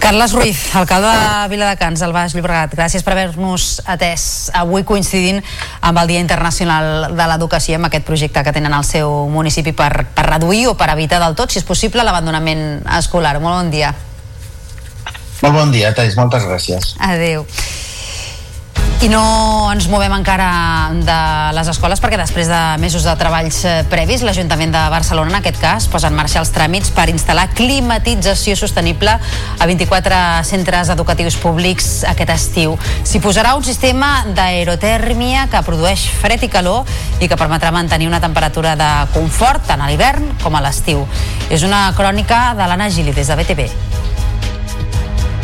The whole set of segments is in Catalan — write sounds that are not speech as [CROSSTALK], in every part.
Carles Ruiz, alcalde de Viladecans, al Baix Llobregat, gràcies per haver-nos atès avui coincidint amb el Dia Internacional de l'Educació amb aquest projecte que tenen al seu municipi per, per reduir o per evitar del tot, si és possible, l'abandonament escolar. Molt bon dia. Molt bon dia, Thais, moltes gràcies. Adéu. I no ens movem encara de les escoles perquè després de mesos de treballs eh, previs, l'Ajuntament de Barcelona, en aquest cas, posa en marxa els tràmits per instal·lar climatització sostenible a 24 centres educatius públics aquest estiu. S'hi posarà un sistema d'aerotèrmia que produeix fred i calor i que permetrà mantenir una temperatura de confort tant a l'hivern com a l'estiu. És una crònica de l'Anna Gili des de BTV.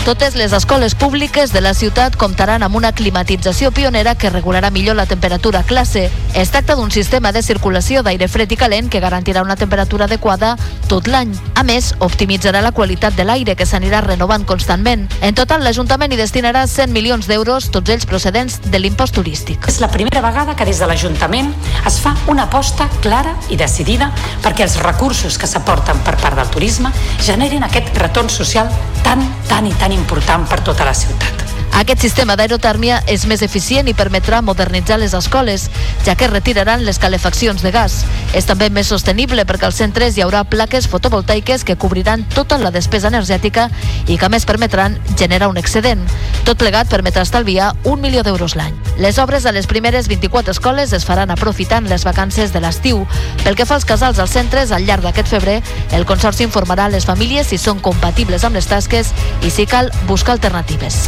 Totes les escoles públiques de la ciutat comptaran amb una climatització pionera que regularà millor la temperatura a classe. Es tracta d'un sistema de circulació d'aire fred i calent que garantirà una temperatura adequada tot l'any. A més, optimitzarà la qualitat de l'aire que s'anirà renovant constantment. En total, l'Ajuntament hi destinarà 100 milions d'euros, tots ells procedents de l'impost turístic. És la primera vegada que des de l'Ajuntament es fa una aposta clara i decidida perquè els recursos que s'aporten per part del turisme generin aquest retorn social tan, tan i tan important per tota la ciutat. Aquest sistema d'aerotèrmia és més eficient i permetrà modernitzar les escoles, ja que retiraran les calefaccions de gas. És també més sostenible perquè als centres hi haurà plaques fotovoltaiques que cobriran tota la despesa energètica i que més permetran generar un excedent. Tot plegat permetrà estalviar un milió d'euros l'any. Les obres a les primeres 24 escoles es faran aprofitant les vacances de l'estiu. Pel que fa als casals als centres, al llarg d'aquest febrer, el Consorci informarà les famílies si són compatibles amb les tasques i si cal buscar alternatives.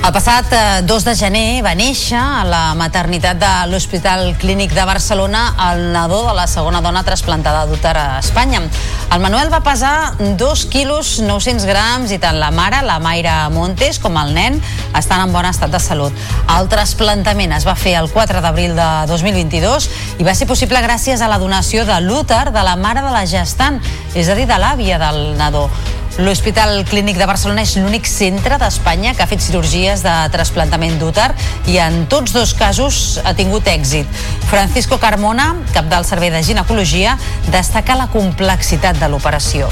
El passat 2 eh, de gener va néixer a la maternitat de l'Hospital Clínic de Barcelona el nadó de la segona dona trasplantada d'úter a Espanya. El Manuel va pesar 2 quilos 900 grams i tant la mare, la Mayra Montes, com el nen estan en bon estat de salut. El trasplantament es va fer el 4 d'abril de 2022 i va ser possible gràcies a la donació de l'úter de la mare de la gestant, és a dir, de l'àvia del nadó. L'Hospital Clínic de Barcelona és l'únic centre d'Espanya que ha fet cirurgies de trasplantament d'úter i en tots dos casos ha tingut èxit. Francisco Carmona, cap del Servei de Ginecologia, destaca la complexitat de l'operació.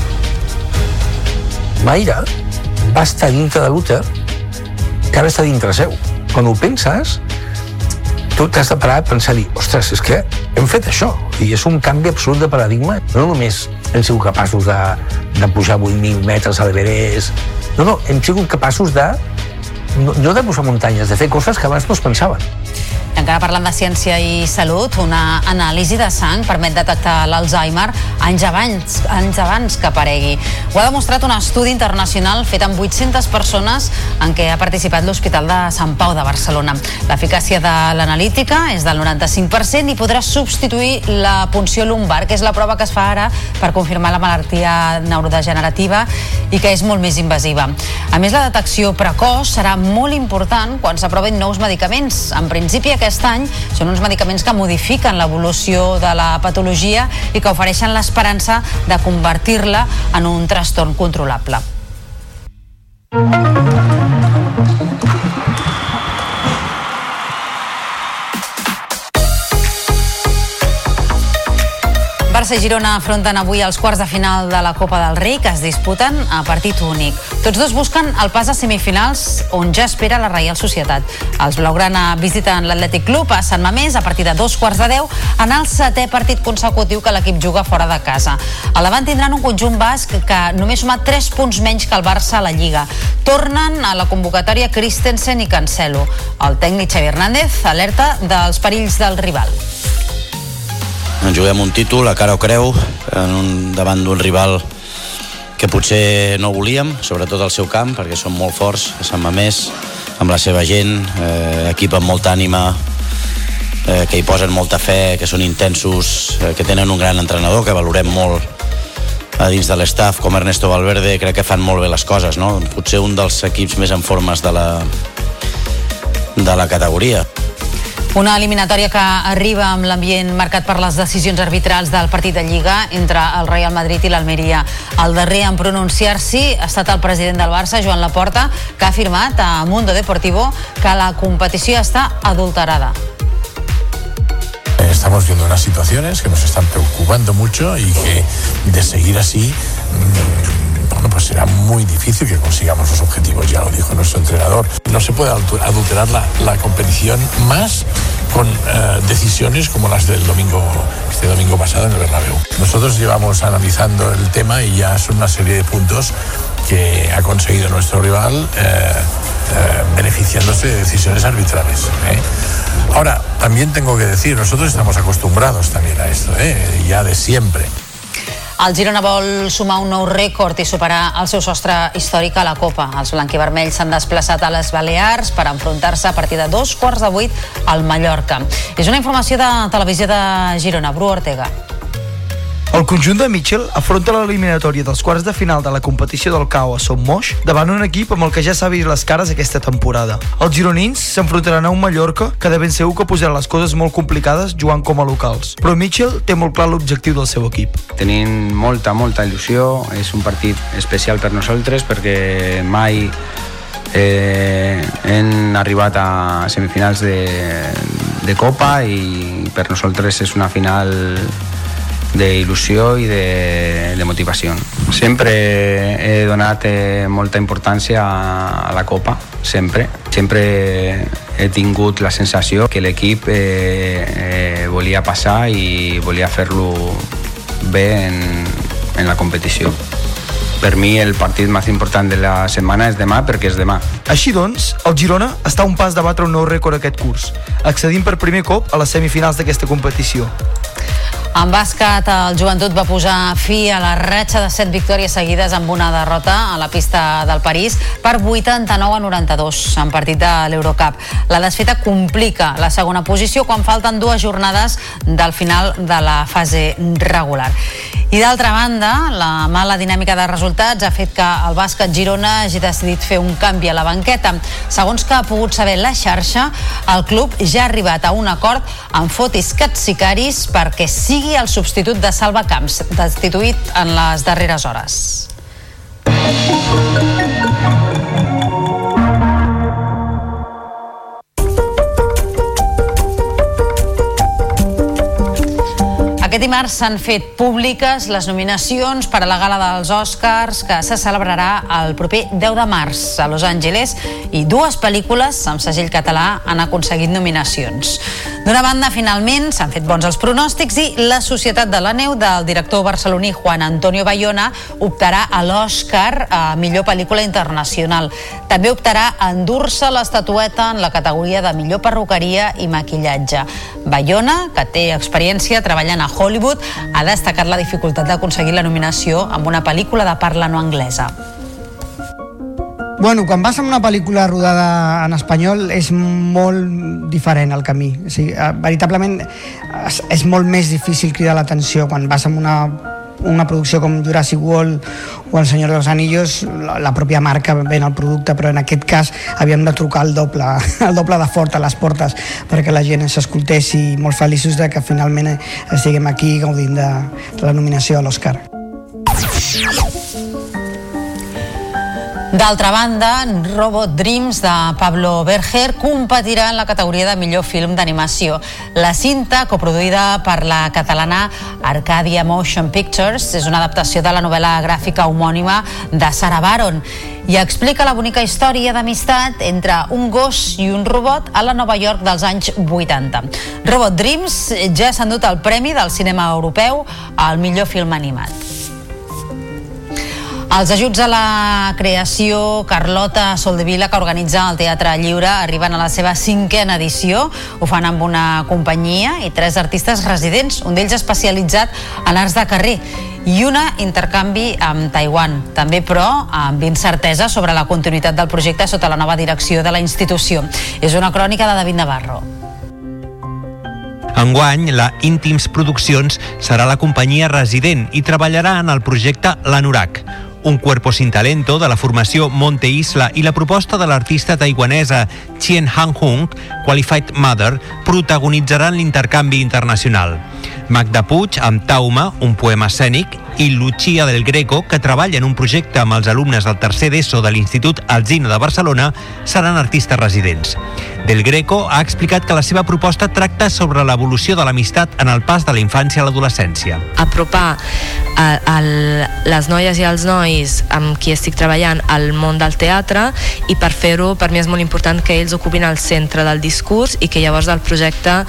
Mayra va estar dintre de l'úter que ara està dintre seu. Quan ho penses, tu t'has de parar a pensar dir, ostres, és que hem fet això i és un canvi absolut de paradigma no només hem sigut capaços de, de pujar 8.000 metres a l'Everest. No, no, hem sigut capaços de no, no de posar muntanyes, de fer coses que abans no es pensaven encara parlant de ciència i salut, una anàlisi de sang permet detectar l'Alzheimer anys abans, anys abans que aparegui. Ho ha demostrat un estudi internacional fet amb 800 persones en què ha participat l'Hospital de Sant Pau de Barcelona. L'eficàcia de l'analítica és del 95% i podrà substituir la punció lumbar, que és la prova que es fa ara per confirmar la malaltia neurodegenerativa i que és molt més invasiva. A més, la detecció precoç serà molt important quan s'aprovin nous medicaments. En principi, aquest any són uns medicaments que modifiquen l'evolució de la patologia i que ofereixen l'esperança de convertir-la en un trastorn controlable. Barça i Girona afronten avui els quarts de final de la Copa del Rei que es disputen a partit únic. Tots dos busquen el pas a semifinals on ja espera la Reial Societat. Els blaugrana visiten l'Atlètic Club a Sant Mamés a partir de dos quarts de deu en el setè partit consecutiu que l'equip juga fora de casa. A l'avant tindran un conjunt basc que només suma 3 punts menys que el Barça a la Lliga. Tornen a la convocatòria Christensen i Cancelo. El tècnic Xavi Hernández alerta dels perills del rival ens juguem un títol a cara o creu en un, davant d'un rival que potser no volíem, sobretot al seu camp, perquè són molt forts, a Sant Mamés, amb la seva gent, eh, equip amb molta ànima, eh, que hi posen molta fe, que són intensos, eh, que tenen un gran entrenador, que valorem molt a dins de l'estaf, com Ernesto Valverde, crec que fan molt bé les coses, no? Potser un dels equips més en formes de la, de la categoria. Una eliminatòria que arriba amb l'ambient marcat per les decisions arbitrals del partit de Lliga entre el Real Madrid i l'Almeria. El darrer en pronunciar-s'hi ha estat el president del Barça, Joan Laporta, que ha afirmat a Mundo Deportivo que la competició està adulterada. Estamos viendo unas situaciones que nos están preocupando mucho y que de seguir así, mm, bueno, pues será muy difícil que consigamos los objetivos, ya lo dijo nuestro entrenador. No se puede adulterar la, la competición más con eh, decisiones como las del domingo, este domingo pasado en el Bernabéu. Nosotros llevamos analizando el tema y ya son una serie de puntos que ha conseguido nuestro rival eh, eh, beneficiándose de decisiones arbitrales. ¿eh? Ahora, también tengo que decir, nosotros estamos acostumbrados también a esto, ¿eh? ya de siempre. El Girona vol sumar un nou rècord i superar el seu sostre històric a la Copa. Els blanquivermells s'han desplaçat a les Balears per enfrontar-se a partir de dos quarts de vuit al Mallorca. És una informació de Televisió de Girona. Bru Ortega. El conjunt de Mitchell afronta l'eliminatòria dels quarts de final de la competició del CAO a Son Moix davant un equip amb el que ja s'ha vist les cares aquesta temporada. Els gironins s'enfrontaran a un Mallorca que de ben segur que posarà les coses molt complicades jugant com a locals. Però Mitchell té molt clar l'objectiu del seu equip. Tenim molta, molta il·lusió. És un partit especial per nosaltres perquè mai eh, hem arribat a semifinals de, de Copa i per nosaltres és una final d'il·lusió i de, de motivació. Sempre he donat eh, molta importància a, a la Copa, sempre. Sempre he tingut la sensació que l'equip eh, eh, volia passar i volia fer-lo bé en, en la competició. Per mi el partit més important de la setmana és demà perquè és demà. Així doncs, el Girona està a un pas de batre un nou rècord aquest curs, accedint per primer cop a les semifinals d'aquesta competició. En bàsquet, el joventut va posar fi a la ratxa de set victòries seguides amb una derrota a la pista del París per 89 a 92 en partit de l'Eurocup. La desfeta complica la segona posició quan falten dues jornades del final de la fase regular. I d'altra banda, la mala dinàmica de resultats ha fet que el bàsquet Girona hagi decidit fer un canvi a la banqueta. Segons que ha pogut saber la xarxa, el club ja ha arribat a un acord amb Fotis Katsikaris perquè sigui el substitut de Salva Camps, destituït en les darreres hores. Aquest dimarts s'han fet públiques les nominacions per a la gala dels Oscars que se celebrarà el proper 10 de març a Los Angeles i dues pel·lícules amb segell català han aconseguit nominacions. D'una banda, finalment, s'han fet bons els pronòstics i La Societat de la Neu del director barceloní Juan Antonio Bayona optarà a l'Oscar a millor pel·lícula internacional. També optarà a endur-se l'estatueta en la categoria de millor perruqueria i maquillatge. Bayona, que té experiència treballant a Hollywood, ha destacat la dificultat d'aconseguir la nominació amb una pel·lícula de parla no anglesa. Bueno, quan vas amb una pel·lícula rodada en espanyol és molt diferent el camí. O sigui, eh, veritablement és, és molt més difícil cridar l'atenció quan vas amb una una producció com Jurassic World o El Senyor dels Anillos, la, la pròpia marca ven el producte, però en aquest cas havíem de trucar el doble, [LAUGHS] el doble de fort a les portes perquè la gent s'escoltés i molt feliços de que finalment estiguem aquí gaudint de, de la nominació a l'Oscar. D'altra banda, Robot Dreams de Pablo Berger competirà en la categoria de millor film d'animació. La cinta, coproduïda per la catalana Arcadia Motion Pictures, és una adaptació de la novel·la gràfica homònima de Sarah Baron i explica la bonica història d'amistat entre un gos i un robot a la Nova York dels anys 80. Robot Dreams ja s'ha endut el premi del cinema europeu al millor film animat. Els ajuts a la creació Carlota Soldevila, que organitza el Teatre Lliure, arriben a la seva cinquena edició. Ho fan amb una companyia i tres artistes residents, un d'ells especialitzat en arts de carrer i una intercanvi amb Taiwan. També, però, amb incertesa sobre la continuïtat del projecte sota la nova direcció de la institució. És una crònica de David Navarro. Enguany, la Íntims Produccions serà la companyia resident i treballarà en el projecte L'Anorac, un cuerpo sin talento de la formació Monte Isla i la proposta de l'artista taiwanesa Chien Han Hung, Qualified Mother, protagonitzaran l'intercanvi internacional. Magda Puig, amb Tauma, un poema escènic, i Lucia del Greco, que treballa en un projecte amb els alumnes del tercer d'ESO de l'Institut Alzina de Barcelona, seran artistes residents. Del Greco ha explicat que la seva proposta tracta sobre l'evolució de l'amistat en el pas de la infància a l'adolescència. apropar a, a les noies i els nois amb qui estic treballant al món del teatre i per fer-ho per mi és molt important que ells ocupin el centre del discurs i que llavors el projecte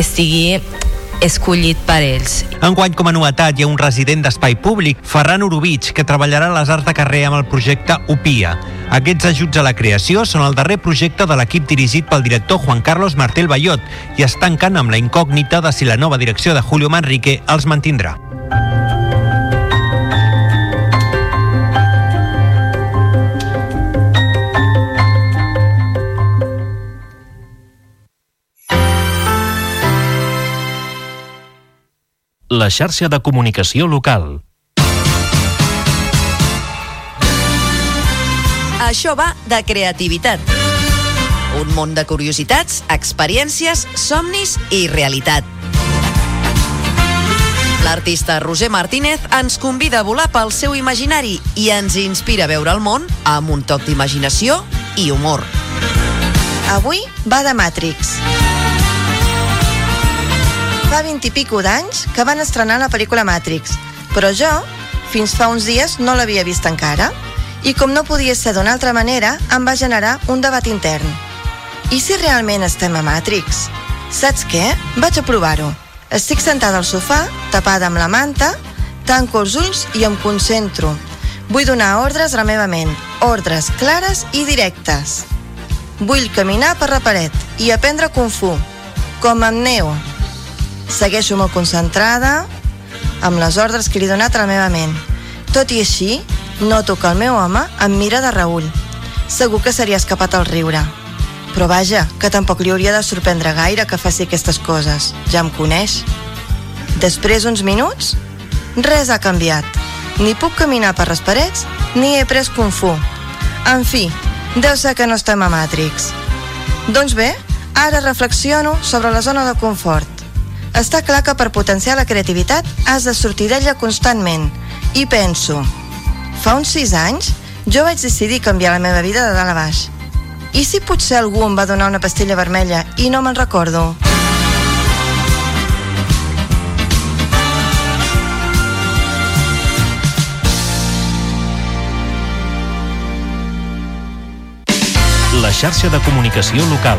estigui escollit per ells. Enguany, com a novetat, hi ha un resident d'espai públic, Ferran Urubich, que treballarà a les arts de carrer amb el projecte UPIA. Aquests ajuts a la creació són el darrer projecte de l'equip dirigit pel director Juan Carlos Martel Bayot i es tanquen amb la incògnita de si la nova direcció de Julio Manrique els mantindrà. La xarxa de comunicació local. Això va de creativitat. Un món de curiositats, experiències, somnis i realitat. L'artista Roger Martínez ens convida a volar pel seu imaginari i ens inspira a veure el món amb un toc d'imaginació i humor. Avui va de Matrix. Fa 20 i pico d'anys que van estrenar la pel·lícula Matrix, però jo, fins fa uns dies, no l'havia vist encara. I com no podia ser d'una altra manera, em va generar un debat intern. I si realment estem a Matrix? Saps què? Vaig a provar-ho. Estic sentada al sofà, tapada amb la manta, tanco els ulls i em concentro. Vull donar ordres a la meva ment, ordres clares i directes. Vull caminar per la paret i aprendre Kung Fu, com amb Neo. Segueixo molt concentrada amb les ordres que li he donat a la meva ment. Tot i així, noto que el meu home em mira de reull. Segur que seria escapat al riure. Però vaja, que tampoc li hauria de sorprendre gaire que faci aquestes coses. Ja em coneix. Després uns minuts, res ha canviat. Ni puc caminar per les parets, ni he pres Kung Fu. En fi, deu ser que no estem a Matrix. Doncs bé, ara reflexiono sobre la zona de confort. Està clar que per potenciar la creativitat has de sortir d'ella constantment. I penso, fa uns sis anys jo vaig decidir canviar la meva vida de dalt a baix. I si potser algú em va donar una pastilla vermella i no me'n recordo? La xarxa de comunicació local.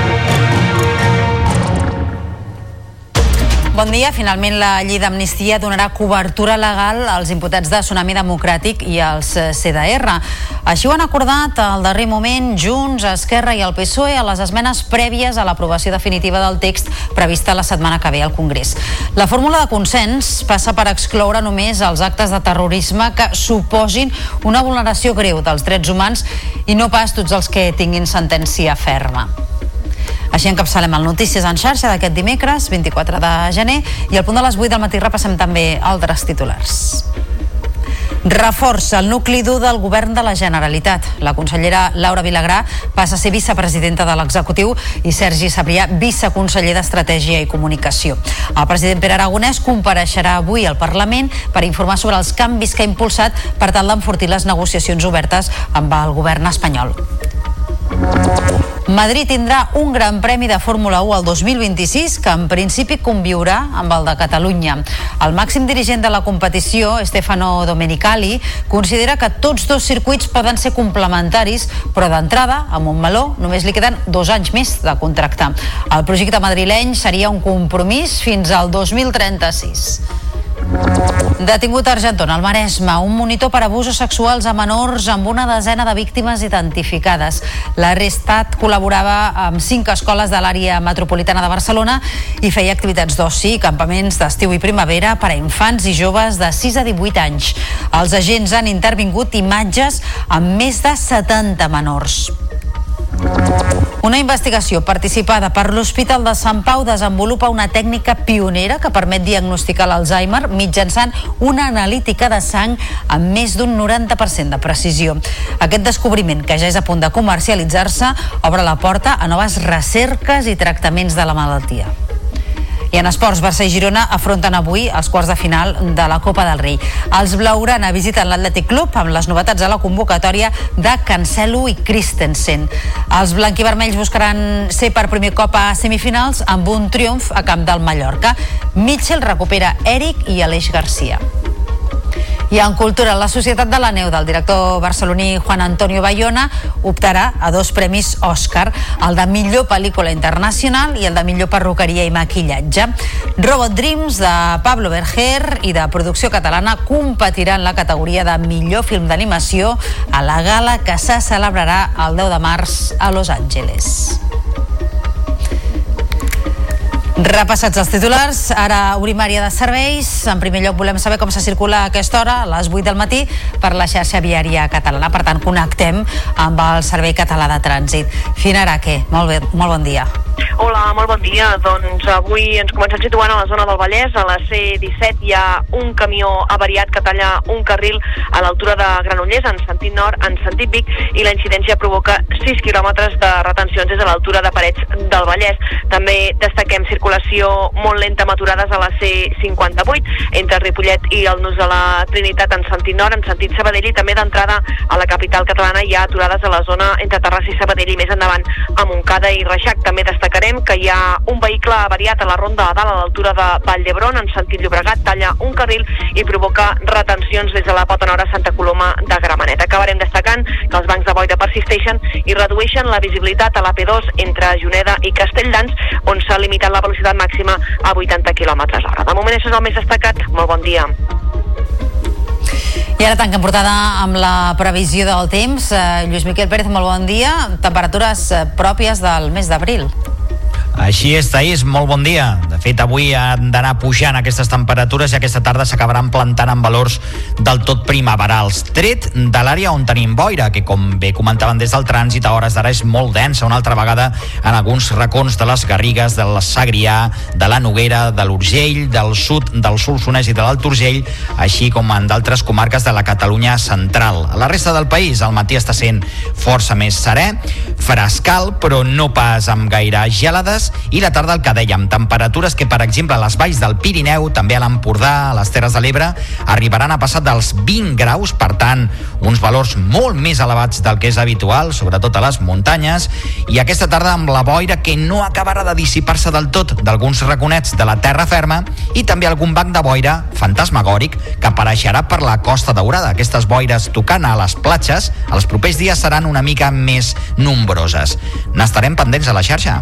Bon dia. Finalment, la llei d'amnistia donarà cobertura legal als imputats de Tsunami Democràtic i als eh, CDR. Així ho han acordat al darrer moment Junts, Esquerra i el PSOE a les esmenes prèvies a l'aprovació definitiva del text prevista la setmana que ve al Congrés. La fórmula de consens passa per excloure només els actes de terrorisme que suposin una vulneració greu dels drets humans i no pas tots els que tinguin sentència ferma. Així encapçalem el Notícies en xarxa d'aquest dimecres, 24 de gener, i al punt de les 8 del matí repassem també altres titulars. Reforça el nucli dur del govern de la Generalitat. La consellera Laura Vilagrà passa a ser vicepresidenta de l'executiu i Sergi Sabrià viceconseller d'Estratègia i Comunicació. El president Pere Aragonès compareixerà avui al Parlament per informar sobre els canvis que ha impulsat per tal d'enfortir les negociacions obertes amb el govern espanyol. Madrid tindrà un gran premi de Fórmula 1 al 2026 que en principi conviurà amb el de Catalunya. El màxim dirigent de la competició, Stefano Domenicali, considera que tots dos circuits poden ser complementaris, però d'entrada, a Montmeló, només li queden dos anys més de contractar. El projecte madrileny seria un compromís fins al 2036. Detingut a Argentona, al Maresme, un monitor per abusos sexuals a menors amb una desena de víctimes identificades. L'arrestat col·laborava amb cinc escoles de l'àrea metropolitana de Barcelona i feia activitats d'oci, campaments d'estiu i primavera per a infants i joves de 6 a 18 anys. Els agents han intervingut imatges amb més de 70 menors. Una investigació participada per l'Hospital de Sant Pau desenvolupa una tècnica pionera que permet diagnosticar l'Alzheimer mitjançant una analítica de sang amb més d'un 90% de precisió. Aquest descobriment, que ja és a punt de comercialitzar-se, obre la porta a noves recerques i tractaments de la malaltia. I en esports, Barça i Girona afronten avui els quarts de final de la Copa del Rei. Els blaugrana visiten l'Atlètic Club amb les novetats de la convocatòria de Cancelo i Christensen. Els blanquivermells buscaran ser per primer cop a semifinals amb un triomf a camp del Mallorca. Mitchell recupera Eric i Aleix Garcia. I en cultura, la Societat de la Neu del director barceloní Juan Antonio Bayona optarà a dos premis Òscar, el de millor pel·lícula internacional i el de millor perruqueria i maquillatge. Robot Dreams de Pablo Berger i de producció catalana competiran la categoria de millor film d'animació a la gala que se celebrarà el 10 de març a Los Angeles. Repassats els titulars, ara obrim àrea de serveis. En primer lloc volem saber com se circula a aquesta hora, a les 8 del matí, per la xarxa viària catalana. Per tant, connectem amb el Servei Català de Trànsit. Fina Araque, molt, bé, molt bon dia. Hola, molt bon dia. Doncs avui ens comencem situant a la zona del Vallès. A la C-17 hi ha un camió avariat que talla un carril a l'altura de Granollers, en sentit nord, en sentit Vic, i la incidència provoca 6 quilòmetres de retencions des de l'altura de Parets del Vallès. També destaquem circulació molt lenta maturades a la C-58 entre Ripollet i el Nus de la Trinitat en sentit nord, en sentit Sabadell i també d'entrada a la capital catalana hi ha aturades a la zona entre Terrassa i Sabadell i més endavant a Montcada i Reixac. També destacarem que hi ha un vehicle avariat a la ronda de dalt a l'altura de Vall d'Hebron en sentit Llobregat, talla un carril i provoca retencions des de la Pota Nord a Santa Coloma de Gramenet. Acabarem destacant que els bancs de boira persisteixen i redueixen la visibilitat a la P2 entre Juneda i Castelldans, on s'ha limitat la velocitat màxima a 80 km hora. De moment això és el més destacat. Molt bon dia. I ara tanquem portada amb la previsió del temps. Eh, Lluís Miquel Pérez, molt bon dia. Temperatures eh, pròpies del mes d'abril. Així és, Taís, molt bon dia. De fet, avui han d'anar pujant aquestes temperatures i aquesta tarda s'acabaran plantant en valors del tot primaverals. Tret de l'àrea on tenim boira, que com bé comentaven des del trànsit, a hores d'ara és molt densa, una altra vegada en alguns racons de les Garrigues, de la Sagrià, de la Noguera, de l'Urgell, del sud del Solsonès i de l'Alt Urgell, així com en d'altres comarques de la Catalunya central. A la resta del país, el matí està sent força més serè, frescal, però no pas amb gaire gelades, i la tarda el que dèiem, temperatures que, per exemple, a les valls del Pirineu, també a l'Empordà, a les Terres de l'Ebre, arribaran a passar dels 20 graus, per tant, uns valors molt més elevats del que és habitual, sobretot a les muntanyes, i aquesta tarda amb la boira que no acabarà de dissipar-se del tot d'alguns raconets de la terra ferma i també algun banc de boira fantasmagòric que apareixerà per la Costa Daurada. Aquestes boires tocant a les platges els propers dies seran una mica més nombroses. N'estarem pendents a la xarxa.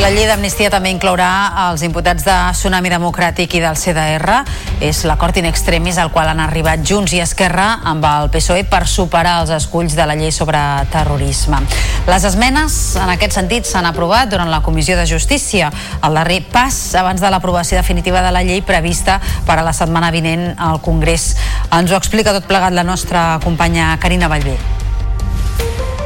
La llei d'amnistia també inclourà els imputats de Tsunami Democràtic i del CDR. És l'acord in extremis al qual han arribat Junts i Esquerra amb el PSOE per superar els esculls de la llei sobre terrorisme. Les esmenes, en aquest sentit, s'han aprovat durant la Comissió de Justícia. El darrer pas abans de l'aprovació definitiva de la llei prevista per a la setmana vinent al Congrés. Ens ho explica tot plegat la nostra companya Carina Vallvé.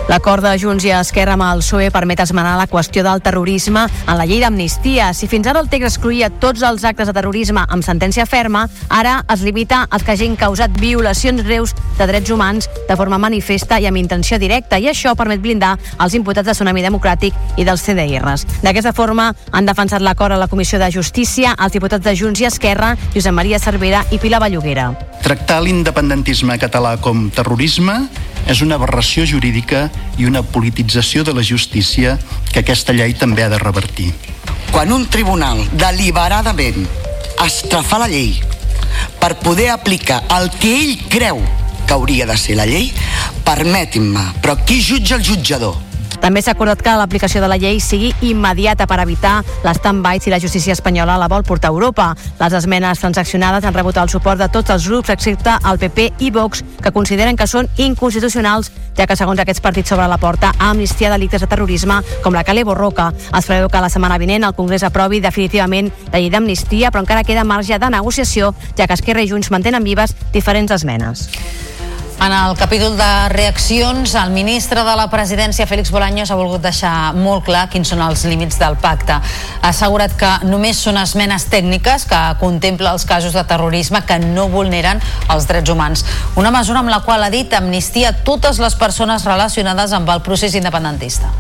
L'acord de Junts i Esquerra amb el PSOE permet esmenar la qüestió del terrorisme en la llei d'amnistia. Si fins ara el text excluïa tots els actes de terrorisme amb sentència ferma, ara es limita als que hagin causat violacions greus de drets humans de forma manifesta i amb intenció directa, i això permet blindar els imputats de Tsunami Democràtic i dels CDRs. D'aquesta forma, han defensat l'acord a la Comissió de Justícia els diputats de Junts i Esquerra, Josep Maria Cervera i Pilar Belloguera. Tractar l'independentisme català com terrorisme és una aberració jurídica i una politització de la justícia que aquesta llei també ha de revertir. Quan un tribunal deliberadament estrafà la llei per poder aplicar el que ell creu que hauria de ser la llei, permetin-me, però qui jutja el jutjador? També s'ha acordat que l'aplicació de la llei sigui immediata per evitar l'stand-by si la justícia espanyola la vol portar a Europa. Les esmenes transaccionades han rebut el suport de tots els grups excepte el PP i Vox, que consideren que són inconstitucionals, ja que segons aquests partits s'obre la porta amnistia delictes de terrorisme com la Calebo Roca. Es preveu que la setmana vinent el Congrés aprovi definitivament la llei d'amnistia, però encara queda marge de negociació, ja que Esquerra i Junts mantenen vives diferents esmenes. En el capítol de reaccions, el ministre de la presidència, Félix Bolaños, ha volgut deixar molt clar quins són els límits del pacte. Ha assegurat que només són esmenes tècniques que contempla els casos de terrorisme que no vulneren els drets humans. Una mesura amb la qual ha dit amnistia totes les persones relacionades amb el procés independentista.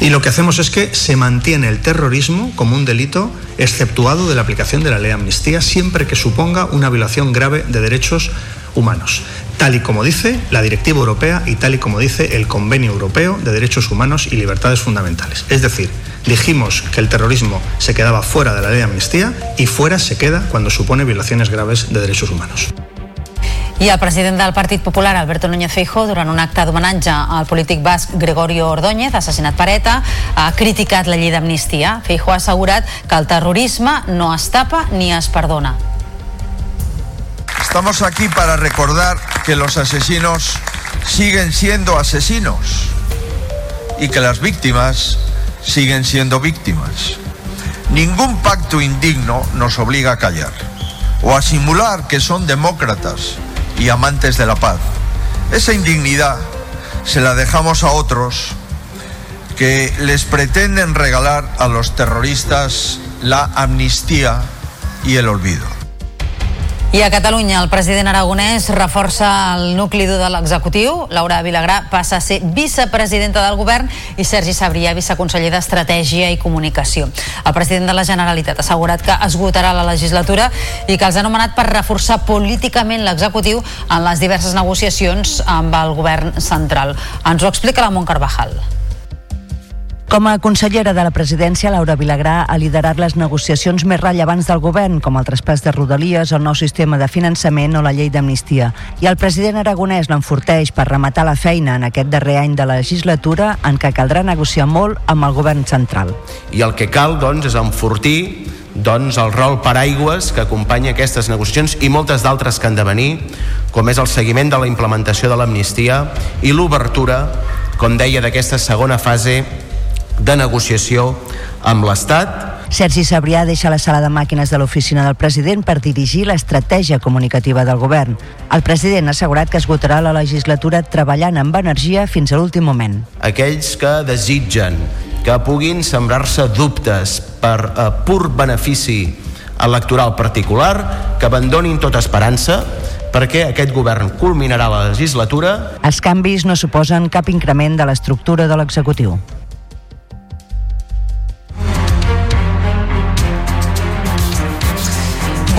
Y lo que hacemos es que se mantiene el terrorismo como un delito exceptuado de la aplicación de la ley de amnistía siempre que suponga una violación grave de derechos humanos, tal y como dice la Directiva Europea y tal y como dice el Convenio Europeo de Derechos Humanos y Libertades Fundamentales. Es decir, dijimos que el terrorismo se quedaba fuera de la ley de amnistía y fuera se queda cuando supone violaciones graves de derechos humanos. I el president del Partit Popular, Alberto Núñez Feijóo, durant un acte d'homenatge al polític basc Gregorio Ordóñez, assassinat per ETA, ha criticat la llei d'amnistia. Feijóo ha assegurat que el terrorisme no es tapa ni es perdona. Estamos aquí para recordar que los asesinos siguen siendo asesinos y que las víctimas siguen siendo víctimas. Ningún pacto indigno nos obliga a callar o a simular que son demócratas y amantes de la paz. Esa indignidad se la dejamos a otros que les pretenden regalar a los terroristas la amnistía y el olvido. I a Catalunya, el president aragonès reforça el nucli dur de l'executiu. Laura Vilagrà passa a ser vicepresidenta del govern i Sergi Sabrià, viceconseller d'Estratègia i Comunicació. El president de la Generalitat ha assegurat que esgotarà la legislatura i que els ha anomenat per reforçar políticament l'executiu en les diverses negociacions amb el govern central. Ens ho explica la Mont Carvajal. Com a consellera de la presidència, Laura Vilagrà ha liderat les negociacions més rellevants del govern, com el traspàs de Rodalies, el nou sistema de finançament o la llei d'amnistia. I el president aragonès l'enforteix per rematar la feina en aquest darrer any de la legislatura en què caldrà negociar molt amb el govern central. I el que cal, doncs, és enfortir doncs, el rol paraigües que acompanya aquestes negociacions i moltes d'altres que han de venir, com és el seguiment de la implementació de l'amnistia i l'obertura, com deia, d'aquesta segona fase de negociació amb l'Estat Sergi Sabrià deixa la sala de màquines de l'oficina del president per dirigir l'estratègia comunicativa del govern. El president ha assegurat que esgotarà la legislatura treballant amb energia fins a l'últim moment. aquells que desitgen que puguin sembrar-se dubtes per eh, pur benefici electoral particular, que abandonin tota esperança, perquè aquest govern culminarà la legislatura Els canvis no suposen cap increment de l'estructura de l'executiu.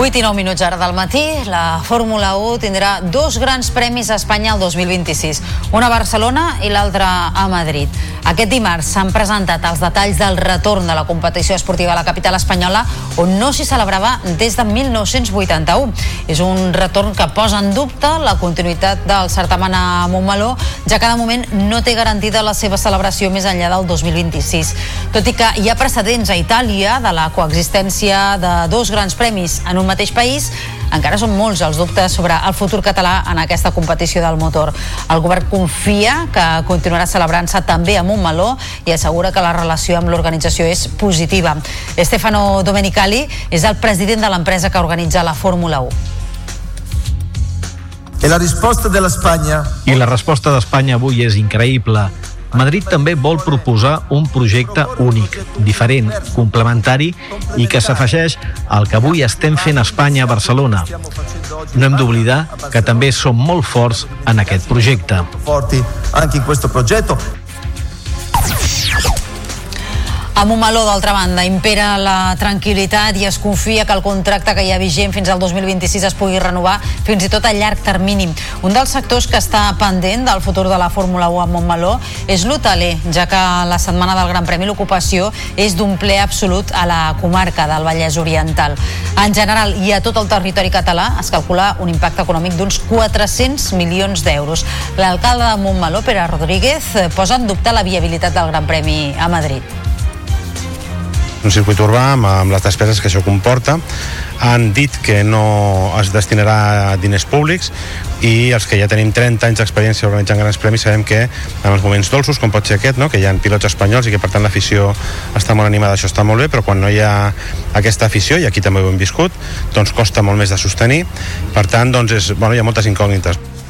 Vuit i nou minuts ara del matí, la Fórmula 1 tindrà dos grans premis a Espanya el 2026, una a Barcelona i l'altra a Madrid. Aquest dimarts s'han presentat els detalls del retorn de la competició esportiva a la capital espanyola, on no s'hi celebrava des de 1981. És un retorn que posa en dubte la continuïtat del certamen a Montmeló, ja que de moment no té garantida la seva celebració més enllà del 2026. Tot i que hi ha precedents a Itàlia de la coexistència de dos grans premis en un mateix país, encara són molts els dubtes sobre el futur català en aquesta competició del motor. El govern confia que continuarà celebrant-se també a Montmeló i assegura que la relació amb l'organització és positiva. Stefano Domenicali és el president de l'empresa que organitza la Fórmula 1. E la risposta dell'Espagna I la resposta d'Espanya avui és increïble. Madrid també vol proposar un projecte únic, diferent, complementari i que s'afegeix al que avui estem fent a Espanya a Barcelona. No hem d'oblidar que també som molt forts en aquest projecte. forti anche in questo progetto. A Montmeló, d'altra banda, impera la tranquil·litat i es confia que el contracte que hi ha vigent fins al 2026 es pugui renovar fins i tot a llarg termini. Un dels sectors que està pendent del futur de la Fórmula 1 a Montmeló és l'hoteler, ja que la setmana del Gran Premi l'ocupació és d'un ple absolut a la comarca del Vallès Oriental. En general i a tot el territori català es calcula un impacte econòmic d'uns 400 milions d'euros. L'alcalde de Montmeló, Pere Rodríguez, posa en dubte la viabilitat del Gran Premi a Madrid un circuit urbà amb, amb les despeses que això comporta han dit que no es destinarà diners públics i els que ja tenim 30 anys d'experiència organitzant grans premis sabem que en els moments dolços, com pot ser aquest, no? que hi ha pilots espanyols i que per tant l'afició està molt animada, això està molt bé, però quan no hi ha aquesta afició, i aquí també ho hem viscut, doncs costa molt més de sostenir, per tant doncs és, bueno, hi ha moltes incògnites.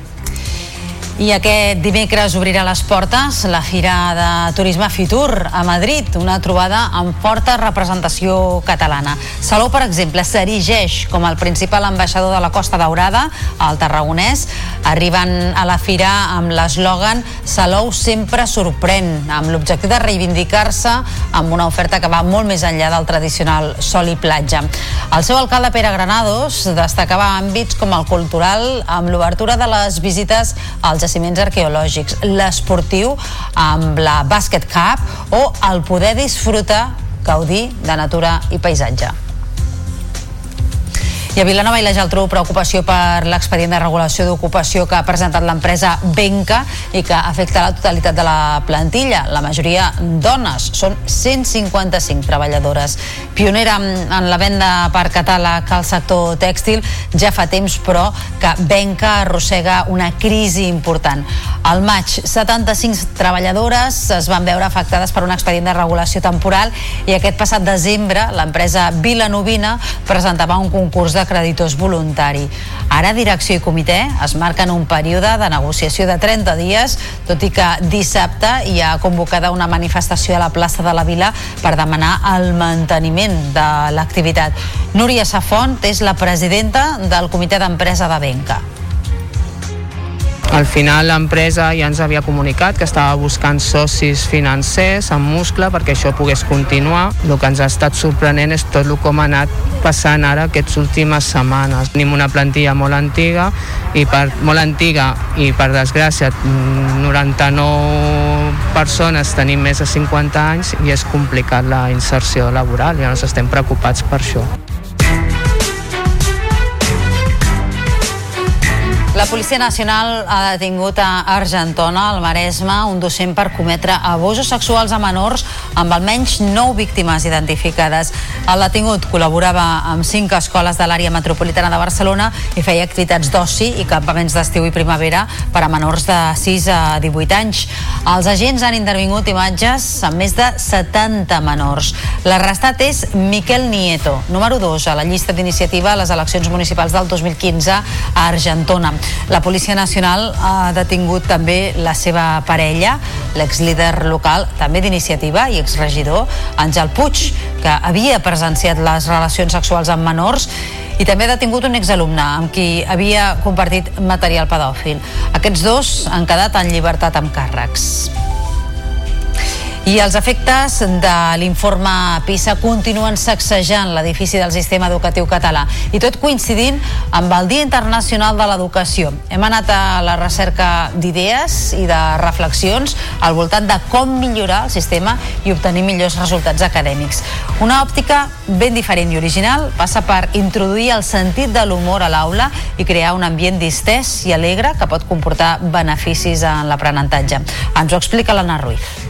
I aquest dimecres obrirà les portes la Fira de Turisme Fitur a Madrid, una trobada amb forta representació catalana. Salou, per exemple, s'erigeix com el principal ambaixador de la Costa Daurada, al Tarragonès, arribant a la fira amb l'eslògan Salou sempre sorprèn, amb l'objectiu de reivindicar-se amb una oferta que va molt més enllà del tradicional sol i platja. El seu alcalde, Pere Granados, destacava àmbits com el cultural amb l'obertura de les visites als jaciments arqueològics, l'esportiu amb la Basket Cup o el poder disfrutar, gaudir de natura i paisatge. I a Vilanova i la Geltrú preocupació per l'expedient de regulació d'ocupació que ha presentat l'empresa Benca i que afecta la totalitat de la plantilla. La majoria dones, són 155 treballadores. Pionera en la venda per catàleg al sector tèxtil ja fa temps, però que Benca arrossega una crisi important. Al maig, 75 treballadores es van veure afectades per un expedient de regulació temporal i aquest passat desembre l'empresa Vilanovina presentava un concurs de de creditors voluntari. Ara direcció i comitè es marquen un període de negociació de 30 dies, tot i que dissabte hi ha convocada una manifestació a la plaça de la Vila per demanar el manteniment de l'activitat. Núria Safont és la presidenta del comitè d'empresa de Benca. Al final l'empresa ja ens havia comunicat que estava buscant socis financers amb muscle perquè això pogués continuar. El que ens ha estat sorprenent és tot el com ha anat passant ara aquestes últimes setmanes. Tenim una plantilla molt antiga i per, molt antiga i per desgràcia 99 persones tenim més de 50 anys i és complicat la inserció laboral i ens estem preocupats per això. La Policia Nacional ha detingut a Argentona, al Maresme, un docent per cometre abusos sexuals a menors amb almenys 9 víctimes identificades. El detingut col·laborava amb 5 escoles de l'àrea metropolitana de Barcelona i feia activitats d'oci i campaments d'estiu i primavera per a menors de 6 a 18 anys. Els agents han intervingut imatges amb més de 70 menors. L'arrestat és Miquel Nieto, número 2 a la llista d'iniciativa a les eleccions municipals del 2015 a Argentona. La Policia Nacional ha detingut també la seva parella, l'exlíder local, també d'iniciativa i exregidor, Àngel Puig, que havia presenciat les relacions sexuals amb menors i també ha detingut un exalumne amb qui havia compartit material pedòfil. Aquests dos han quedat en llibertat amb càrrecs. I els efectes de l'informe PISA continuen sacsejant l'edifici del sistema educatiu català i tot coincidint amb el Dia Internacional de l'Educació. Hem anat a la recerca d'idees i de reflexions al voltant de com millorar el sistema i obtenir millors resultats acadèmics. Una òptica ben diferent i original passa per introduir el sentit de l'humor a l'aula i crear un ambient distès i alegre que pot comportar beneficis en l'aprenentatge. Ens ho explica l'Anna Ruiz.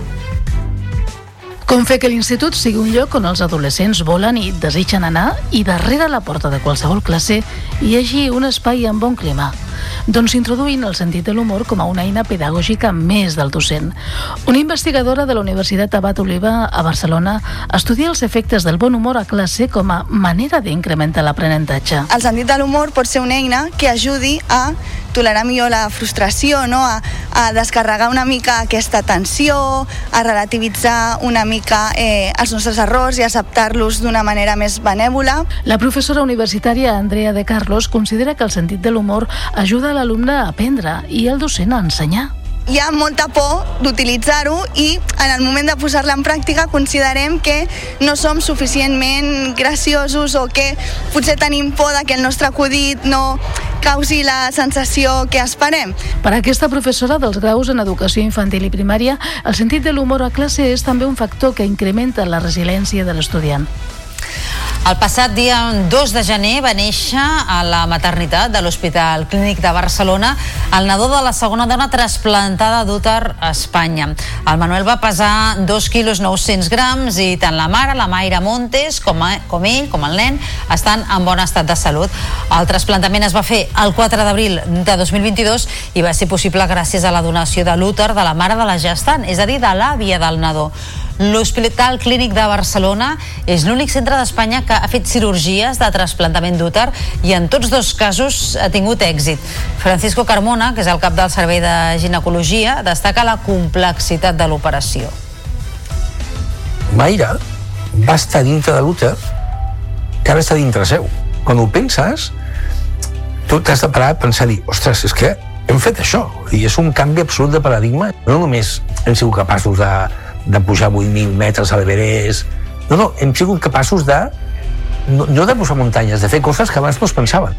Com fer que l'institut sigui un lloc on els adolescents volen i desitgen anar i darrere la porta de qualsevol classe hi hagi un espai amb bon clima? Doncs introduint el sentit de l'humor com a una eina pedagògica més del docent. Una investigadora de la Universitat Abat Oliva a Barcelona estudia els efectes del bon humor a classe com a manera d'incrementar l'aprenentatge. El sentit de l'humor pot ser una eina que ajudi a tolerar millor la frustració, no? a, a descarregar una mica aquesta tensió, a relativitzar una mica eh, els nostres errors i acceptar-los d'una manera més benèvola. La professora universitària Andrea de Carlos considera que el sentit de l'humor ajuda a l'alumne a aprendre i el docent a ensenyar hi ha molta por d'utilitzar-ho i en el moment de posar-la en pràctica considerem que no som suficientment graciosos o que potser tenim por de que el nostre acudit no causi la sensació que esperem. Per a aquesta professora dels graus en educació infantil i primària, el sentit de l'humor a classe és també un factor que incrementa la resiliència de l'estudiant. El passat dia 2 de gener va néixer a la maternitat de l'Hospital Clínic de Barcelona el nadó de la segona dona trasplantada d'úter a Espanya. El Manuel va pesar 2 quilos 900 grams i tant la mare, la Mayra Montes, com, a, com ell, com el nen, estan en bon estat de salut. El trasplantament es va fer el 4 d'abril de 2022 i va ser possible gràcies a la donació de l'úter de la mare de la gestant, és a dir, de l'àvia del nadó. L'Hospital Clínic de Barcelona és l'únic centre d'Espanya que ha fet cirurgies de trasplantament d'úter i en tots dos casos ha tingut èxit. Francisco Carmona, que és el cap del Servei de Ginecologia, destaca la complexitat de l'operació. Mayra va estar dintre de l'úter que ara està dintre seu. Quan ho penses, tu t'has de parar a pensar dir, ostres, és que hem fet això i és un canvi absolut de paradigma. No només hem sigut capaços de de pujar 8.000 metres a l'Everest. No, no, hem sigut capaços de no, no de posar muntanyes, de fer coses que abans no es pensaven.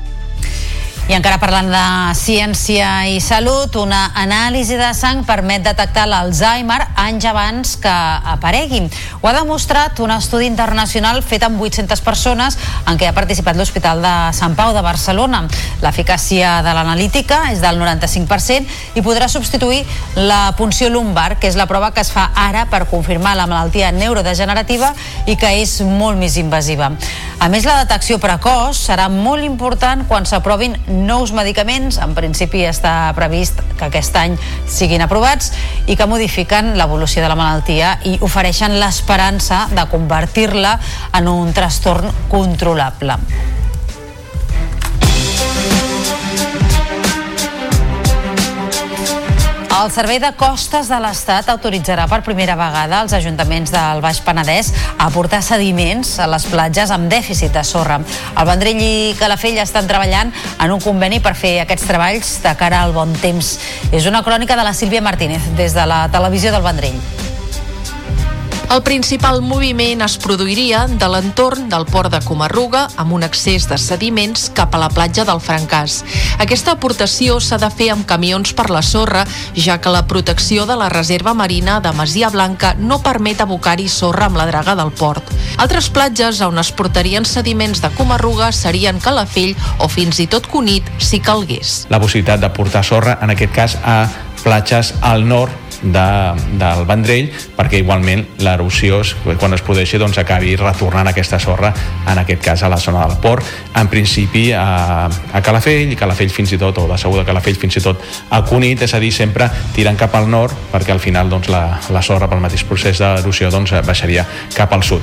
I encara parlant de ciència i salut, una anàlisi de sang permet detectar l'Alzheimer anys abans que aparegui. Ho ha demostrat un estudi internacional fet amb 800 persones en què ha participat l'Hospital de Sant Pau de Barcelona. L'eficàcia de l'analítica és del 95% i podrà substituir la punció lumbar, que és la prova que es fa ara per confirmar la malaltia neurodegenerativa i que és molt més invasiva. A més, la detecció precoç serà molt important quan s'aprovin nous medicaments. En principi està previst que aquest any siguin aprovats i que modifiquen l'evolució de la malaltia i ofereixen l'esperança de convertir-la en un trastorn controlable. El Servei de Costes de l'Estat autoritzarà per primera vegada els ajuntaments del Baix Penedès a aportar sediments a les platges amb dèficit de sorra. El Vendrell i Calafell estan treballant en un conveni per fer aquests treballs de cara al bon temps. És una crònica de la Sílvia Martínez des de la televisió del Vendrell. El principal moviment es produiria de l'entorn del port de Comarruga amb un accés de sediments cap a la platja del Francàs. Aquesta aportació s'ha de fer amb camions per la sorra, ja que la protecció de la reserva marina de Masia Blanca no permet abocar-hi sorra amb la draga del port. Altres platges on es portarien sediments de Comarruga serien Calafell o fins i tot Cunit si calgués. La possibilitat de portar sorra, en aquest cas, a platges al nord de, del Vendrell perquè igualment l'erosió quan es produeixi doncs acabi retornant aquesta sorra en aquest cas a la zona del port en principi a, a Calafell i Calafell fins i tot o de segur de Calafell fins i tot a Cunit és a dir sempre tirant cap al nord perquè al final doncs, la, la sorra pel mateix procés d'erosió doncs, baixaria cap al sud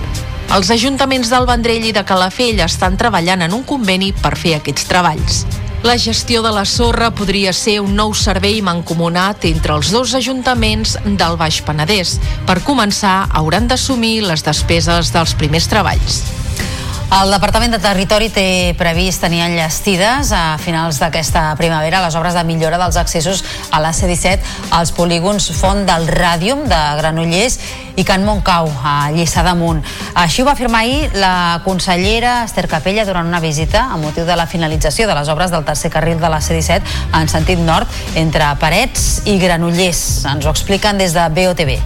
els ajuntaments del Vendrell i de Calafell estan treballant en un conveni per fer aquests treballs. La gestió de la sorra podria ser un nou servei mancomunat entre els dos ajuntaments del Baix Penedès. Per començar, hauran d'assumir les despeses dels primers treballs. El Departament de Territori té previst tenir enllestides a finals d'aquesta primavera les obres de millora dels accessos a la C-17 als polígons Font del Ràdium de Granollers i Can Montcau, a Lliçà d'Amunt. Així ho va afirmar ahir la consellera Esther Capella durant una visita a motiu de la finalització de les obres del tercer carril de la C-17 en sentit nord entre Parets i Granollers. Ens ho expliquen des de BOTV.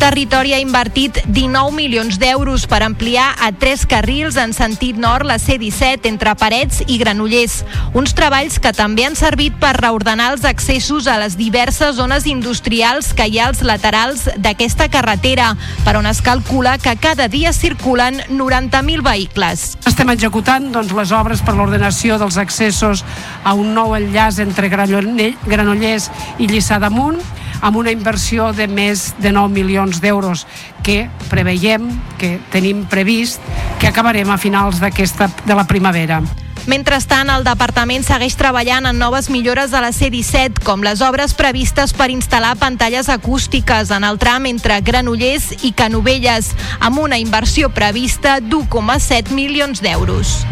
Territori ha invertit 19 milions d'euros per ampliar a tres carrils en sentit nord la C-17 entre Parets i Granollers. Uns treballs que també han servit per reordenar els accessos a les diverses zones industrials que hi ha als laterals d'aquesta carretera, per on es calcula que cada dia circulen 90.000 vehicles. Estem executant doncs, les obres per l'ordenació dels accessos a un nou enllaç entre Granollers i Lliçà d'Amunt, amb una inversió de més de 9 milions d'euros que preveiem, que tenim previst, que acabarem a finals d'aquesta de la primavera. Mentrestant, el departament segueix treballant en noves millores a la C-17, com les obres previstes per instal·lar pantalles acústiques en el tram entre Granollers i Canovelles, amb una inversió prevista d'1,7 milions d'euros.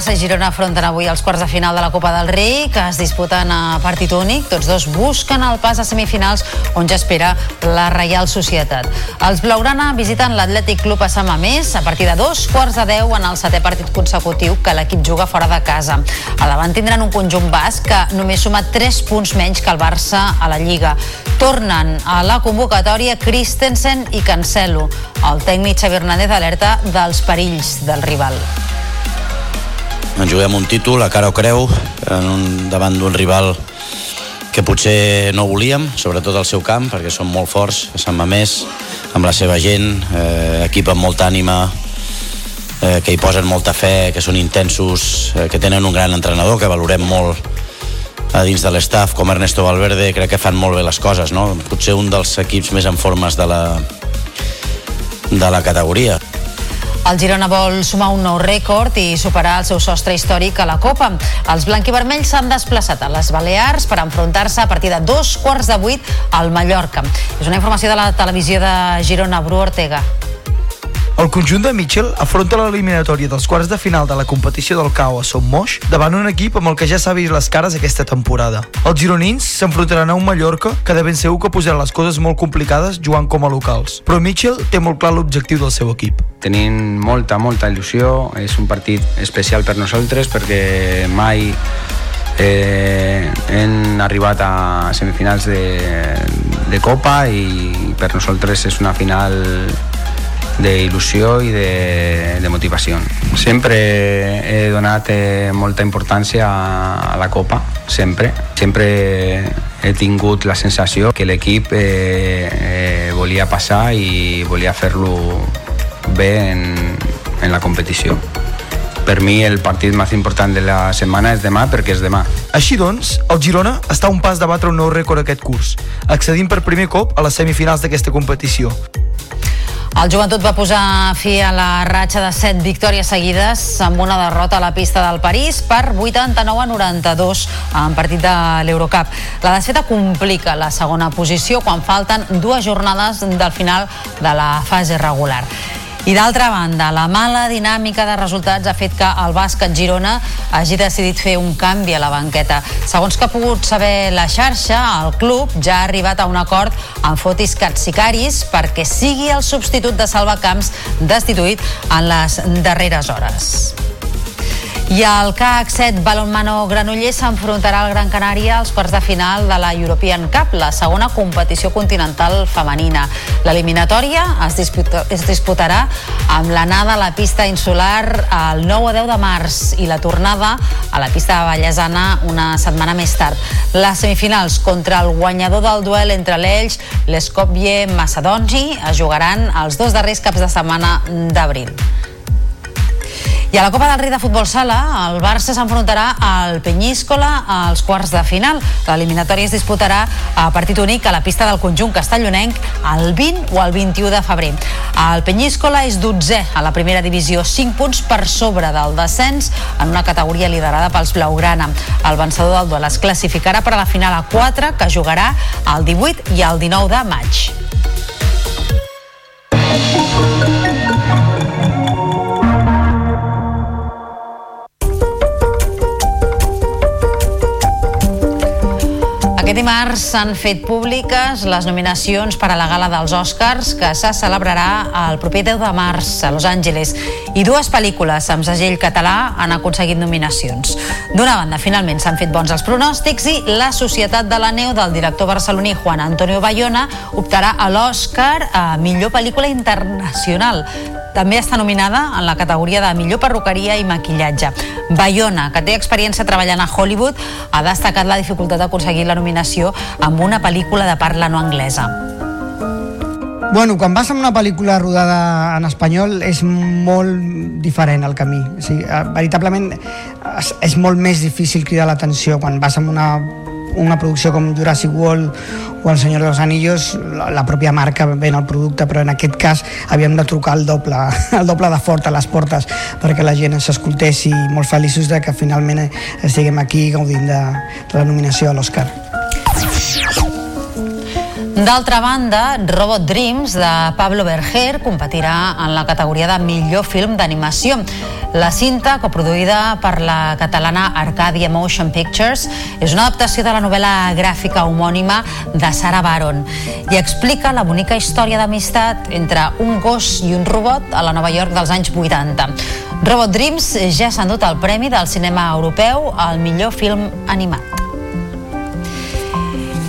Barça i Girona afronten avui els quarts de final de la Copa del Rei, que es disputen a partit únic. Tots dos busquen el pas a semifinals, on ja espera la Reial Societat. Els Blaugrana visiten l'Atlètic Club a Sant Mamés a partir de dos quarts de deu en el setè partit consecutiu que l'equip juga fora de casa. A davant tindran un conjunt basc que només suma 3 punts menys que el Barça a la Lliga. Tornen a la convocatòria Christensen i Cancelo. El tècnic Xavi Hernández alerta dels perills del rival. Ens juguem un títol a cara o creu en un, davant d'un rival que potser no volíem, sobretot al seu camp, perquè són molt forts, a Sant Mamés, amb la seva gent, eh, equip amb molta ànima, eh, que hi posen molta fe, que són intensos, eh, que tenen un gran entrenador, que valorem molt a dins de l'estaf, com Ernesto Valverde, crec que fan molt bé les coses, no? Potser un dels equips més en formes de la, de la categoria. El Girona vol sumar un nou rècord i superar el seu sostre històric a la Copa. Els blanquivermells s'han desplaçat a les Balears per enfrontar-se a partir de dos quarts de vuit al Mallorca. És una informació de la televisió de Girona, Bru Ortega. El conjunt de Mitchell afronta l'eliminatòria dels quarts de final de la competició del CAO a Son Moix davant un equip amb el que ja s'ha vist les cares aquesta temporada. Els gironins s'enfrontaran a un Mallorca que de ben segur que posarà les coses molt complicades jugant com a locals. Però Mitchell té molt clar l'objectiu del seu equip. Tenim molta, molta il·lusió. És un partit especial per nosaltres perquè mai eh, hem arribat a semifinals de, de Copa i per nosaltres és una final d'il·lusió i de, de motivació. Sempre he donat eh, molta importància a, la Copa, sempre. Sempre he tingut la sensació que l'equip eh, eh, volia passar i volia fer-lo bé en, en la competició. Per mi el partit més important de la setmana és demà perquè és demà. Així doncs, el Girona està un pas de batre un nou rècord aquest curs, accedint per primer cop a les semifinals d'aquesta competició. El joventut va posar fi a la ratxa de 7 victòries seguides amb una derrota a la pista del París per 89 a 92 en partit de l'Eurocup. La desfeta complica la segona posició quan falten dues jornades del final de la fase regular. I d'altra banda, la mala dinàmica de resultats ha fet que el bàsquet Girona hagi decidit fer un canvi a la banqueta. Segons que ha pogut saber la xarxa, el club ja ha arribat a un acord amb Fotis Katsikaris perquè sigui el substitut de Salvacamps destituït en les darreres hores. I el CAC 7 Balonmano Granollers s'enfrontarà al Gran Canària als quarts de final de la European Cup, la segona competició continental femenina. L'eliminatòria es, disputa, es disputarà amb l'anada a la pista insular el 9 o 10 de març i la tornada a la pista de Vallesana una setmana més tard. Les semifinals contra el guanyador del duel entre l'Elx i l'Eskopje Macedonji es jugaran els dos darrers caps de setmana d'abril. I a la Copa del Rei de Futbol Sala, el Barça s'enfrontarà al Penyíscola als quarts de final. L'eliminatòria es disputarà a partit únic a la pista del conjunt castellonenc el 20 o el 21 de febrer. El Penyíscola és 12 a la primera divisió, 5 punts per sobre del descens en una categoria liderada pels Blaugrana. El vencedor del duel es classificarà per a la final a 4 que jugarà el 18 i el 19 de maig. Aquest dimarts s'han fet públiques les nominacions per a la gala dels Oscars que se celebrarà el proper 10 de març a Los Angeles i dues pel·lícules amb segell català han aconseguit nominacions. D'una banda, finalment s'han fet bons els pronòstics i La Societat de la Neu del director barceloní Juan Antonio Bayona optarà a l'Oscar a millor pel·lícula internacional. També està nominada en la categoria de millor perruqueria i maquillatge. Bayona, que té experiència treballant a Hollywood, ha destacat la dificultat d'aconseguir la nominació amb una pel·lícula de parla no anglesa. Bueno, quan vas amb una pel·lícula rodada en espanyol és molt diferent el camí. O sigui, eh, veritablement és, és molt més difícil cridar l'atenció quan vas amb una una producció com Jurassic World o El Senyor dels Anillos, la, la pròpia marca ven el producte, però en aquest cas havíem de trucar el doble, [LAUGHS] el doble de fort a les portes perquè la gent s'escoltés i molt feliços de que finalment estiguem aquí gaudint de, de la nominació a l'Oscar. D'altra banda, Robot Dreams de Pablo Berger competirà en la categoria de millor film d'animació. La cinta, coproduïda per la catalana Arcadia Motion Pictures, és una adaptació de la novel·la gràfica homònima de Sarah Baron i explica la bonica història d'amistat entre un gos i un robot a la Nova York dels anys 80. Robot Dreams ja s'ha endut el premi del cinema europeu al millor film animat.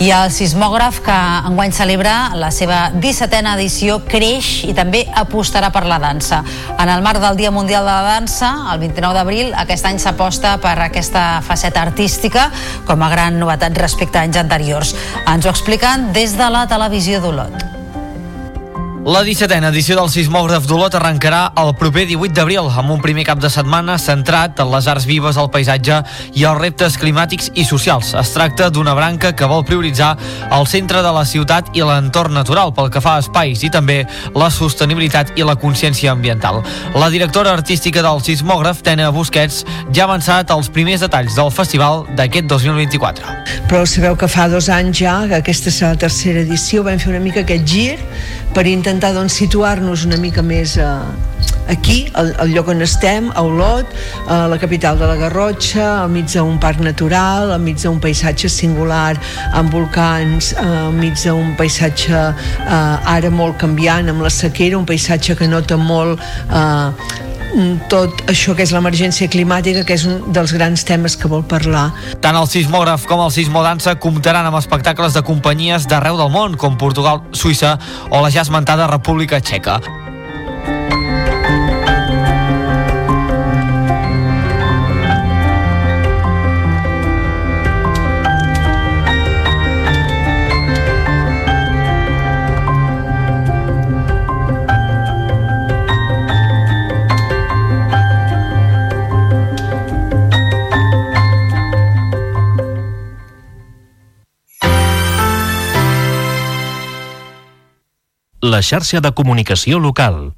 I el sismògraf que enguany celebra la seva 17a edició creix i també apostarà per la dansa. En el marc del Dia Mundial de la Dansa, el 29 d'abril, aquest any s'aposta per aquesta faceta artística com a gran novetat respecte a anys anteriors. Ens ho expliquen des de la televisió d'Olot. La 17a edició del Sismògraf d'Olot arrencarà el proper 18 d'abril amb un primer cap de setmana centrat en les arts vives, el paisatge i els reptes climàtics i socials. Es tracta d'una branca que vol prioritzar el centre de la ciutat i l'entorn natural pel que fa a espais i també la sostenibilitat i la consciència ambiental. La directora artística del Sismògraf, Tena Busquets, ja ha avançat els primers detalls del festival d'aquest 2024. Però sabeu que fa dos anys ja, que aquesta serà la tercera edició, vam fer una mica aquest gir per intentar doncs, situar-nos una mica més eh, aquí, al, al lloc on estem, a Olot, a la capital de la Garrotxa, al mig d'un parc natural, al mig d'un paisatge singular amb volcans, eh, al mig d'un paisatge eh, ara molt canviant amb la sequera, un paisatge que nota molt eh, tot això que és l'emergència climàtica, que és un dels grans temes que vol parlar. Tant el sismògraf com el sismodansa comptaran amb espectacles de companyies d'arreu del món, com Portugal, Suïssa o la ja esmentada República Txeca. La xarxa de comunicació local.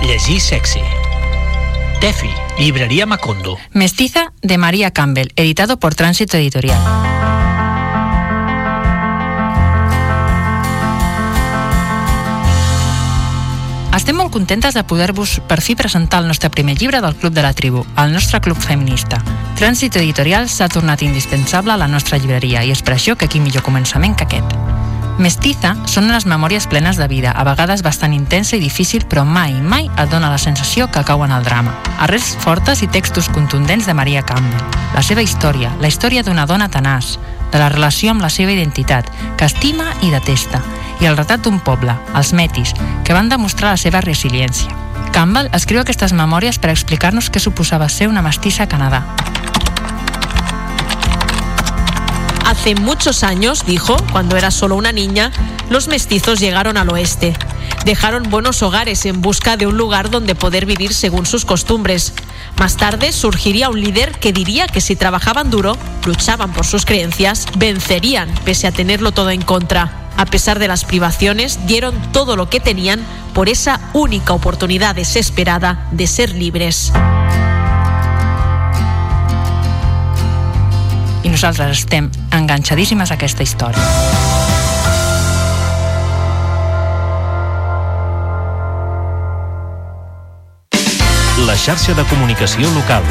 Llegir sexy. Tefi, Librería Macondo. Mestiza de María Campbell, editado por Tránsito Editorial. Estem molt contentes de poder-vos per fi presentar el nostre primer llibre del Club de la Tribu, el nostre club feminista. Trànsit Editorial s'ha tornat indispensable a la nostra llibreria i és per això que aquí millor començament que aquest. Mestiza són unes memòries plenes de vida, a vegades bastant intensa i difícil, però mai, mai et dona la sensació que cau en el drama. Arrels fortes i textos contundents de Maria Campbell. La seva història, la història d'una dona tenaç, de la relació amb la seva identitat, que estima i detesta, i el retrat d'un poble, els metis, que van demostrar la seva resiliència. Campbell escriu aquestes memòries per explicar-nos què suposava ser una mestissa a Canadà, Hace muchos años, dijo, cuando era solo una niña, los mestizos llegaron al oeste. Dejaron buenos hogares en busca de un lugar donde poder vivir según sus costumbres. Más tarde surgiría un líder que diría que si trabajaban duro, luchaban por sus creencias, vencerían pese a tenerlo todo en contra. A pesar de las privaciones, dieron todo lo que tenían por esa única oportunidad desesperada de ser libres. I nosaltres estem enganxadíssimes a aquesta història. La xarxa de comunicació local.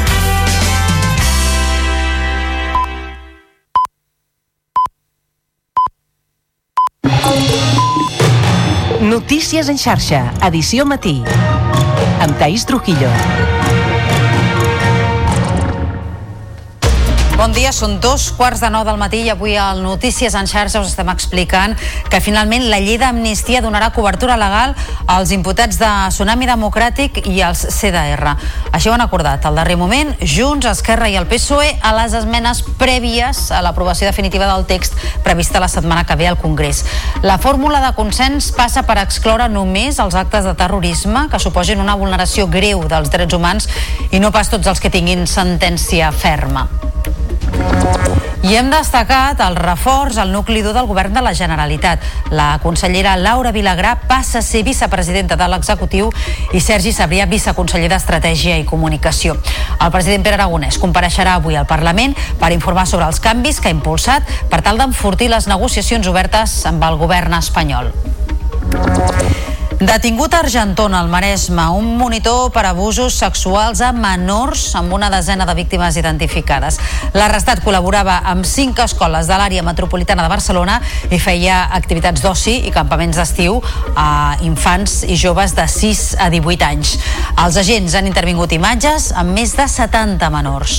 Notícies en xarxa, edició matí. Amb Taís Trujillo. Bon dia, són dos quarts de nou del matí i avui al Notícies en xarxa us estem explicant que finalment la llei d'amnistia donarà cobertura legal als imputats de Tsunami Democràtic i als CDR. Això ho han acordat al darrer moment Junts, Esquerra i el PSOE a les esmenes prèvies a l'aprovació definitiva del text prevista la setmana que ve al Congrés. La fórmula de consens passa per excloure només els actes de terrorisme que suposin una vulneració greu dels drets humans i no pas tots els que tinguin sentència ferma. I hem destacat el reforç al nucli dur del govern de la Generalitat. La consellera Laura Vilagrà passa a ser vicepresidenta de l'executiu i Sergi Sabrià viceconseller d'Estratègia i Comunicació. El president Pere Aragonès compareixerà avui al Parlament per informar sobre els canvis que ha impulsat per tal d'enfortir les negociacions obertes amb el govern espanyol. Detingut a Argentona, al Maresme, un monitor per abusos sexuals a menors amb una desena de víctimes identificades. L'arrestat col·laborava amb cinc escoles de l'àrea metropolitana de Barcelona i feia activitats d'oci i campaments d'estiu a infants i joves de 6 a 18 anys. Els agents han intervingut imatges amb més de 70 menors.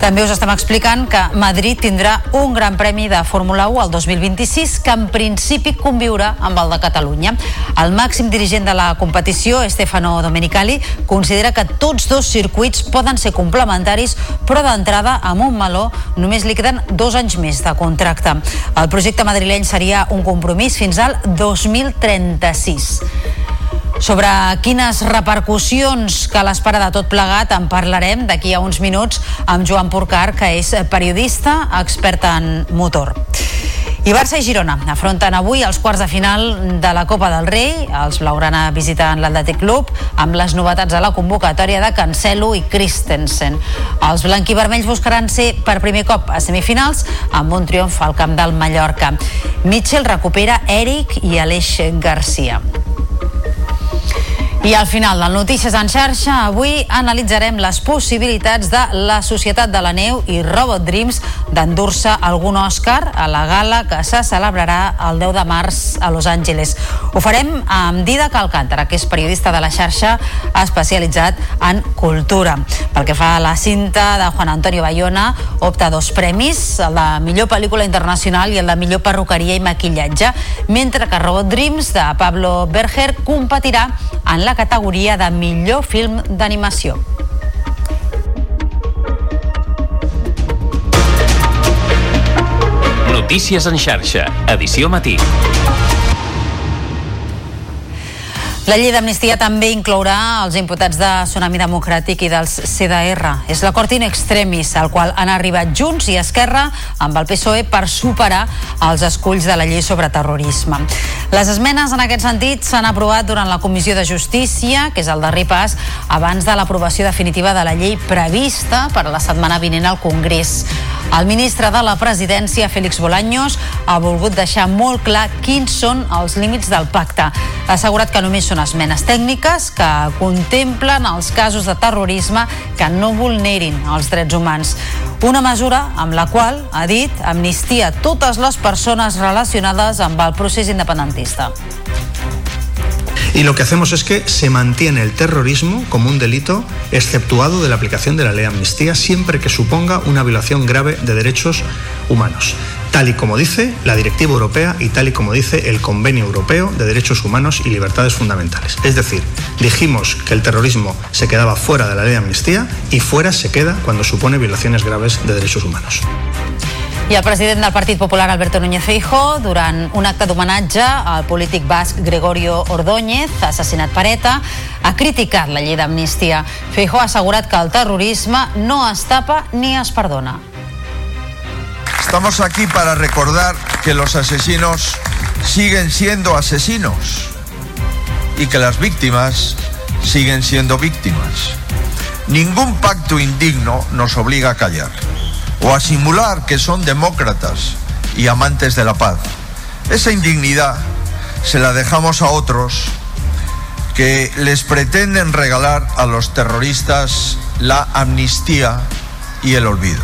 També us estem explicant que Madrid tindrà un gran premi de Fórmula 1 al 2026 que en principi conviurà amb el de Catalunya. El màxim dirigent de la competició, Stefano Domenicali, considera que tots dos circuits poden ser complementaris, però d'entrada, amb un meló, només li queden dos anys més de contracte. El projecte madrileny seria un compromís fins al 2036. Sobre quines repercussions que l'espera de tot plegat en parlarem d'aquí a uns minuts amb Joan Porcar, que és periodista, expert en motor. I Barça i Girona afronten avui els quarts de final de la Copa del Rei. Els blaugrana visiten l'Atlètic Club amb les novetats a la convocatòria de Cancelo i Christensen. Els blanquivermells buscaran ser per primer cop a semifinals amb un triomf al camp del Mallorca. Mitchell recupera Eric i Aleix Garcia. I al final del Notícies en xarxa, avui analitzarem les possibilitats de la Societat de la Neu i Robot Dreams d'endur-se algun Òscar a la gala que se celebrarà el 10 de març a Los Angeles. Ho farem amb Dida Calcàntara, que és periodista de la xarxa especialitzat en cultura. Pel que fa a la cinta de Juan Antonio Bayona, opta dos premis, el de millor pel·lícula internacional i el de millor perruqueria i maquillatge, mentre que Robot Dreams de Pablo Berger competirà en la categoria de millor film d'animació. Notícies en xarxa, edició matí. La llei d'amnistia també inclourà els imputats de Tsunami Democràtic i dels CDR. És l'acord in extremis al qual han arribat Junts i Esquerra amb el PSOE per superar els esculls de la llei sobre terrorisme. Les esmenes en aquest sentit s'han aprovat durant la Comissió de Justícia, que és el darrer pas abans de l'aprovació definitiva de la llei prevista per a la setmana vinent al Congrés. El ministre de la Presidència, Félix Bolaños, ha volgut deixar molt clar quins són els límits del pacte. Ha assegurat que només són esmenes tècniques que contemplen els casos de terrorisme que no vulnerin els drets humans. Una mesura amb la qual, ha dit, amnistia totes les persones relacionades amb el procés independentista. Y lo que hacemos es que se mantiene el terrorismo como un delito exceptuado de la aplicación de la ley amnistía siempre que suponga una violación grave de derechos humanos, tal y como dice la Directiva Europea y tal y como dice el Convenio Europeo de Derechos Humanos y Libertades Fundamentales. Es decir, dijimos que el terrorismo se quedaba fuera de la ley de amnistía y fuera se queda cuando supone violaciones graves de derechos humanos. I el president del Partit Popular, Alberto Núñez Feijo, durant un acte d'homenatge al polític basc Gregorio Ordóñez, assassinat per ETA, ha criticat la llei d'amnistia. Feijo ha assegurat que el terrorisme no es tapa ni es perdona. Estamos aquí para recordar que los asesinos siguen siendo asesinos y que las víctimas siguen siendo víctimas. Ningún pacto indigno nos obliga a callar o a simular que son demócratas y amantes de la paz. Esa indignidad se la dejamos a otros que les pretenden regalar a los terroristas la amnistía y el olvido.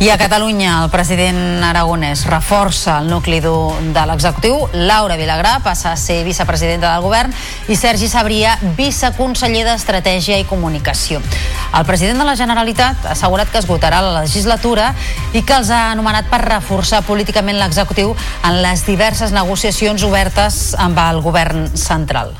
I a Catalunya el president Aragonès reforça el nucli dur de l'executiu, Laura Vilagrà passa a ser vicepresidenta del govern i Sergi Sabria viceconseller d'Estratègia i Comunicació. El president de la Generalitat ha assegurat que esgotarà la legislatura i que els ha anomenat per reforçar políticament l'executiu en les diverses negociacions obertes amb el govern central.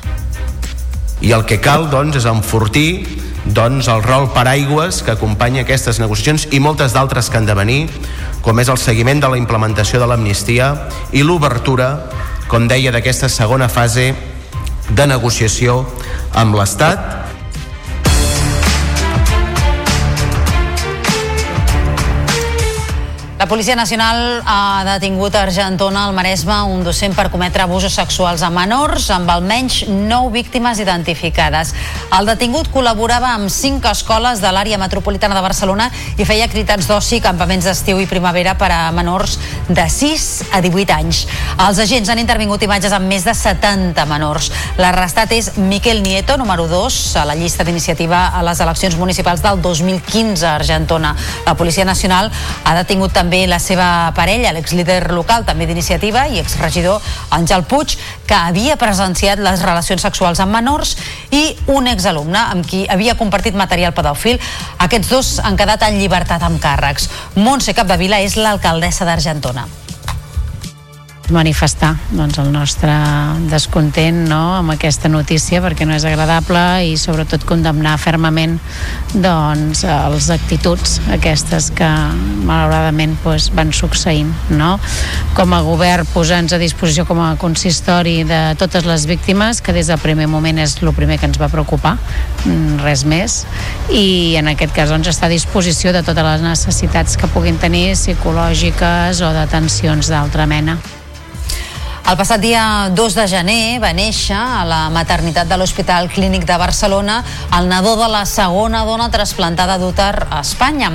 I el que cal, doncs, és enfortir doncs, el rol paraigües que acompanya aquestes negociacions i moltes d'altres que han de venir, com és el seguiment de la implementació de l'amnistia i l'obertura, com deia, d'aquesta segona fase de negociació amb l'Estat La Policia Nacional ha detingut a Argentona, al Maresme, un docent per cometre abusos sexuals a menors, amb almenys 9 víctimes identificades. El detingut col·laborava amb 5 escoles de l'àrea metropolitana de Barcelona i feia activitats d'oci, campaments d'estiu i primavera per a menors de 6 a 18 anys. Els agents han intervingut imatges amb més de 70 menors. L'arrestat és Miquel Nieto, número 2, a la llista d'iniciativa a les eleccions municipals del 2015 a Argentona. La Policia Nacional ha detingut també també la seva parella, l'exlíder local, també d'iniciativa i exregidor Àngel Puig, que havia presenciat les relacions sexuals amb menors i un exalumne amb qui havia compartit material pedòfil. Aquests dos han quedat en llibertat amb càrrecs. Montse Capdevila és l'alcaldessa d'Argentona manifestar doncs, el nostre descontent no, amb aquesta notícia perquè no és agradable i sobretot condemnar fermament doncs, les actituds aquestes que malauradament doncs, van succeint. No? Com a govern posar-nos a disposició com a consistori de totes les víctimes que des del primer moment és el primer que ens va preocupar, mm, res més i en aquest cas doncs, està a disposició de totes les necessitats que puguin tenir psicològiques o d'atencions d'altra mena. El passat dia 2 de gener va néixer a la maternitat de l'Hospital Clínic de Barcelona el nadó de la segona dona trasplantada d'úter a Espanya.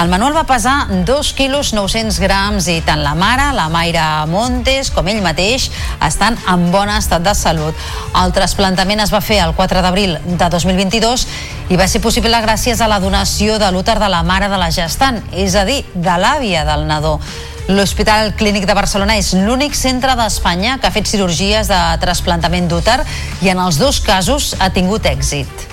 El Manuel va pesar 2 quilos 900 grams i tant la mare, la Mayra Montes, com ell mateix, estan en bon estat de salut. El trasplantament es va fer el 4 d'abril de 2022 i va ser possible gràcies a la donació de l'úter de la mare de la gestant, és a dir, de l'àvia del nadó. L'Hospital Clínic de Barcelona és l'únic centre d'Espanya que ha fet cirurgies de trasplantament d'úter i en els dos casos ha tingut èxit.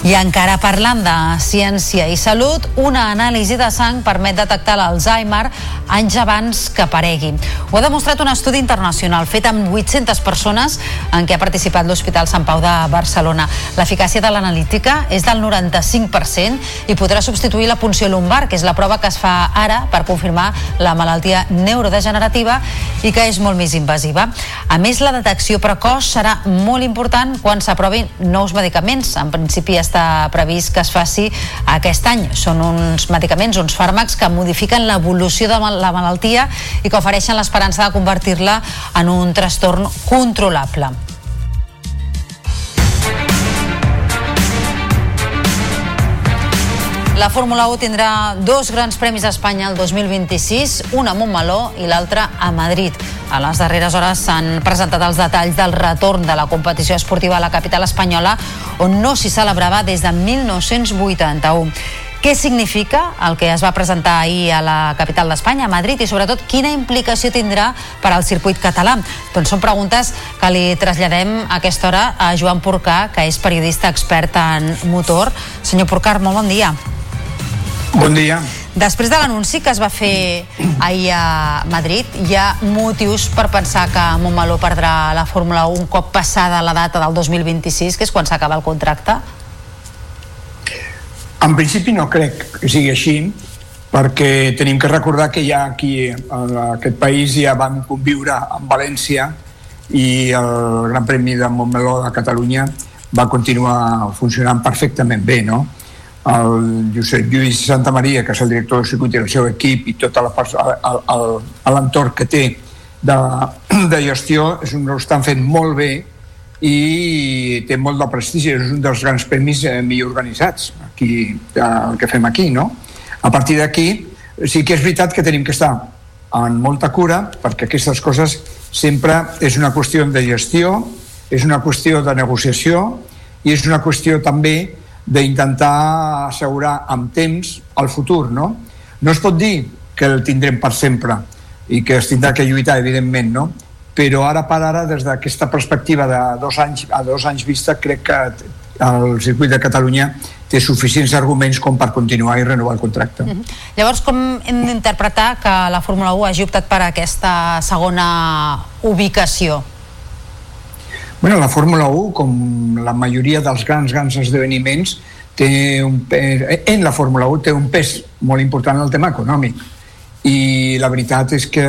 I encara parlant de ciència i salut, una anàlisi de sang permet detectar l'Alzheimer anys abans que aparegui. Ho ha demostrat un estudi internacional fet amb 800 persones en què ha participat l'Hospital Sant Pau de Barcelona. L'eficàcia de l'analítica és del 95% i podrà substituir la punció lumbar, que és la prova que es fa ara per confirmar la malaltia neurodegenerativa i que és molt més invasiva. A més, la detecció precoç serà molt important quan s'aprovin nous medicaments. En principi està previst que es faci aquest any. Són uns medicaments, uns fàrmacs que modifiquen l'evolució de la malaltia i que ofereixen l'esperança de convertir-la en un trastorn controlable. La Fórmula 1 tindrà dos grans premis a Espanya el 2026, un a Montmeló i l'altre a Madrid. A les darreres hores s'han presentat els detalls del retorn de la competició esportiva a la capital espanyola, on no s'hi celebrava des de 1981. Què significa el que es va presentar ahir a la capital d'Espanya, a Madrid, i sobretot quina implicació tindrà per al circuit català? Doncs són preguntes que li traslladem a aquesta hora a Joan Porcar, que és periodista expert en motor. Senyor Porcar, molt bon dia. Bon dia. Després de l'anunci que es va fer ahir a Madrid, hi ha motius per pensar que Montmeló perdrà la Fórmula 1 un cop passada la data del 2026, que és quan s'acaba el contracte? En principi no crec que sigui així, perquè tenim que recordar que ja aquí, en aquest país, ja vam conviure amb València i el Gran Premi de Montmeló de Catalunya va continuar funcionant perfectament bé, no? El Josep Lluís Santa Maria, que és el director del circuit i el seu equip i tot l'entorn que té de, de gestió, és un, ho estan fent molt bé i té molt de prestigi, és un dels grans premis eh, millor organitzats aquí, el que fem aquí, no? A partir d'aquí, sí que és veritat que tenim que estar en molta cura perquè aquestes coses sempre és una qüestió de gestió, és una qüestió de negociació i és una qüestió també d'intentar assegurar amb temps el futur, no? No es pot dir que el tindrem per sempre i que es tindrà que lluitar, evidentment, no? Però ara per ara, des d'aquesta perspectiva de dos anys a dos anys vista, crec que el circuit de Catalunya té suficients arguments com per continuar i renovar el contracte. Mm -hmm. Llavors, com hem d'interpretar que la Fórmula 1 hagi optat per aquesta segona ubicació? Bueno, la Fórmula 1, com la majoria dels grans, grans esdeveniments, té un pes, en la Fórmula 1 té un pes molt important en el tema econòmic i la veritat és que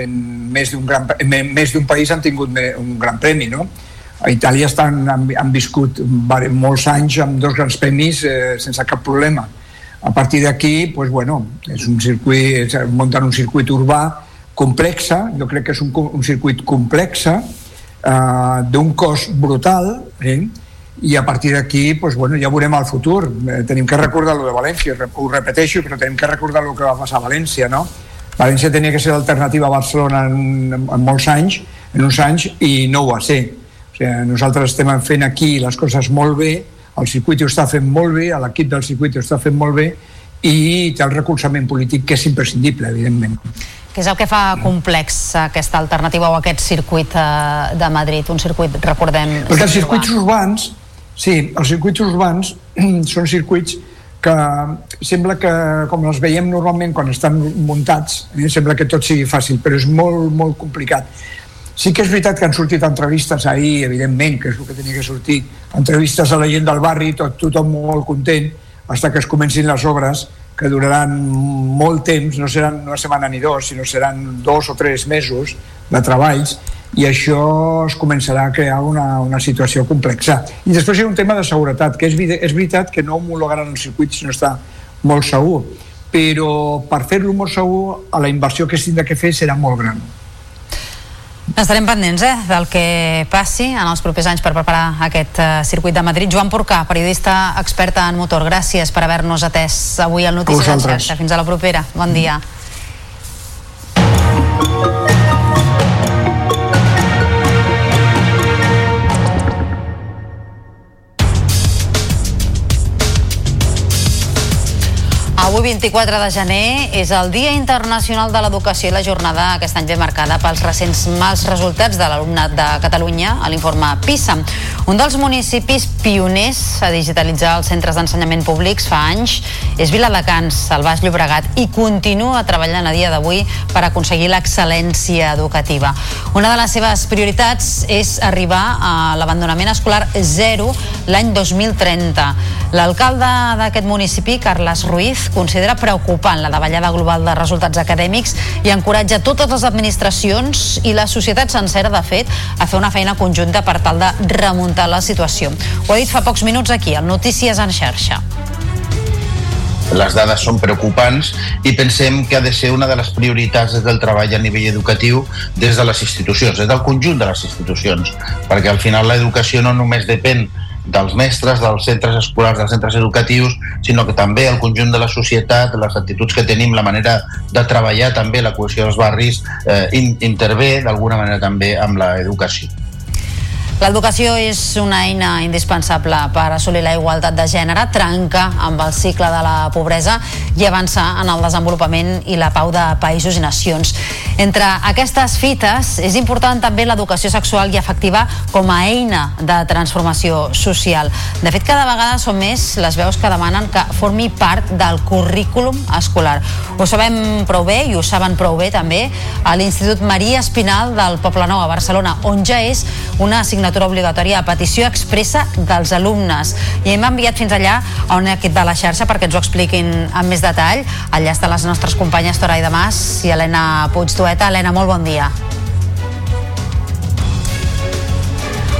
en més d'un gran, més d'un país han tingut un gran premi, no? A Itàlia estan, han, han viscut molts anys amb dos grans premis eh, sense cap problema. A partir d'aquí, pues, bueno, és un circuit, és muntar un circuit urbà complexa, jo crec que és un, un circuit complexa, eh, d'un cost brutal, eh? i a partir d'aquí pues, bueno, ja veurem el futur. Eh, tenim que recordar lo de València, ho repeteixo, però tenim que recordar el que va passar a València, no? València tenia que ser l'alternativa a Barcelona en, en molts anys, en uns anys, i no ho va ser. O sigui, nosaltres estem fent aquí les coses molt bé, el circuit ho està fent molt bé, l'equip del circuit ho està fent molt bé, i té el recolzament polític que és imprescindible, evidentment. Què és el que fa complex aquesta alternativa o aquest circuit eh, de Madrid? Un circuit, recordem... Perquè els circuits urbans, sí, els circuits urbans [CLEARS THROAT] són circuits que sembla que, com els veiem normalment quan estan muntats, eh, sembla que tot sigui fàcil, però és molt, molt complicat. Sí que és veritat que han sortit entrevistes ahir, evidentment, que és el que tenia que sortir, entrevistes a la gent del barri, tot, tothom molt content, fins que es comencin les obres, que duraran molt temps, no seran una setmana ni dos, sinó seran dos o tres mesos de treballs, i això es començarà a crear una, una situació complexa. I després hi ha un tema de seguretat, que és, és veritat que no homologaran el circuit si no està molt segur, però per fer-lo molt segur, la inversió que es tindrà que fer serà molt gran. Estarem pendents eh, del que passi en els propers anys per preparar aquest uh, circuit de Madrid. Joan Porcà, periodista experta en motor, gràcies per haver-nos atès avui al Notícies en xarxa. Fins a la propera. Bon dia. Mm. Avui 24 de gener és el Dia Internacional de l'Educació i la jornada aquest any ve marcada pels recents mals resultats de l'alumnat de Catalunya a l'informe PISA. Un dels municipis pioners a digitalitzar els centres d'ensenyament públics fa anys és Viladecans, al Baix Llobregat, i continua treballant a dia d'avui per aconseguir l'excel·lència educativa. Una de les seves prioritats és arribar a l'abandonament escolar zero l'any 2030. L'alcalde d'aquest municipi, Carles Ruiz, considera preocupant la davallada global de resultats acadèmics i encoratja totes les administracions i la societat sencera, de fet, a fer una feina conjunta per tal de remuntar la situació. Ho ha dit fa pocs minuts aquí, al Notícies en xarxa les dades són preocupants i pensem que ha de ser una de les prioritats des del treball a nivell educatiu des de les institucions, des del conjunt de les institucions, perquè al final l'educació no només depèn dels mestres, dels centres escolars, dels centres educatius, sinó que també el conjunt de la societat, les actituds que tenim, la manera de treballar també, la cohesió dels barris, eh, intervé d'alguna manera també amb l'educació. L'educació és una eina indispensable per assolir la igualtat de gènere, trenca amb el cicle de la pobresa i avançar en el desenvolupament i la pau de països i nacions. Entre aquestes fites és important també l'educació sexual i afectiva com a eina de transformació social. De fet, cada vegada són més les veus que demanen que formi part del currículum escolar. Ho sabem prou bé i ho saben prou bé també a l'Institut Maria Espinal del Poble Nou a Barcelona, on ja és una assignatura assignatura obligatòria a petició expressa dels alumnes. I hem enviat fins allà a un equip de la xarxa perquè ens ho expliquin amb més detall. Allà estan les nostres companyes Torai de Mas i Helena Puig Tueta. Helena, molt bon dia.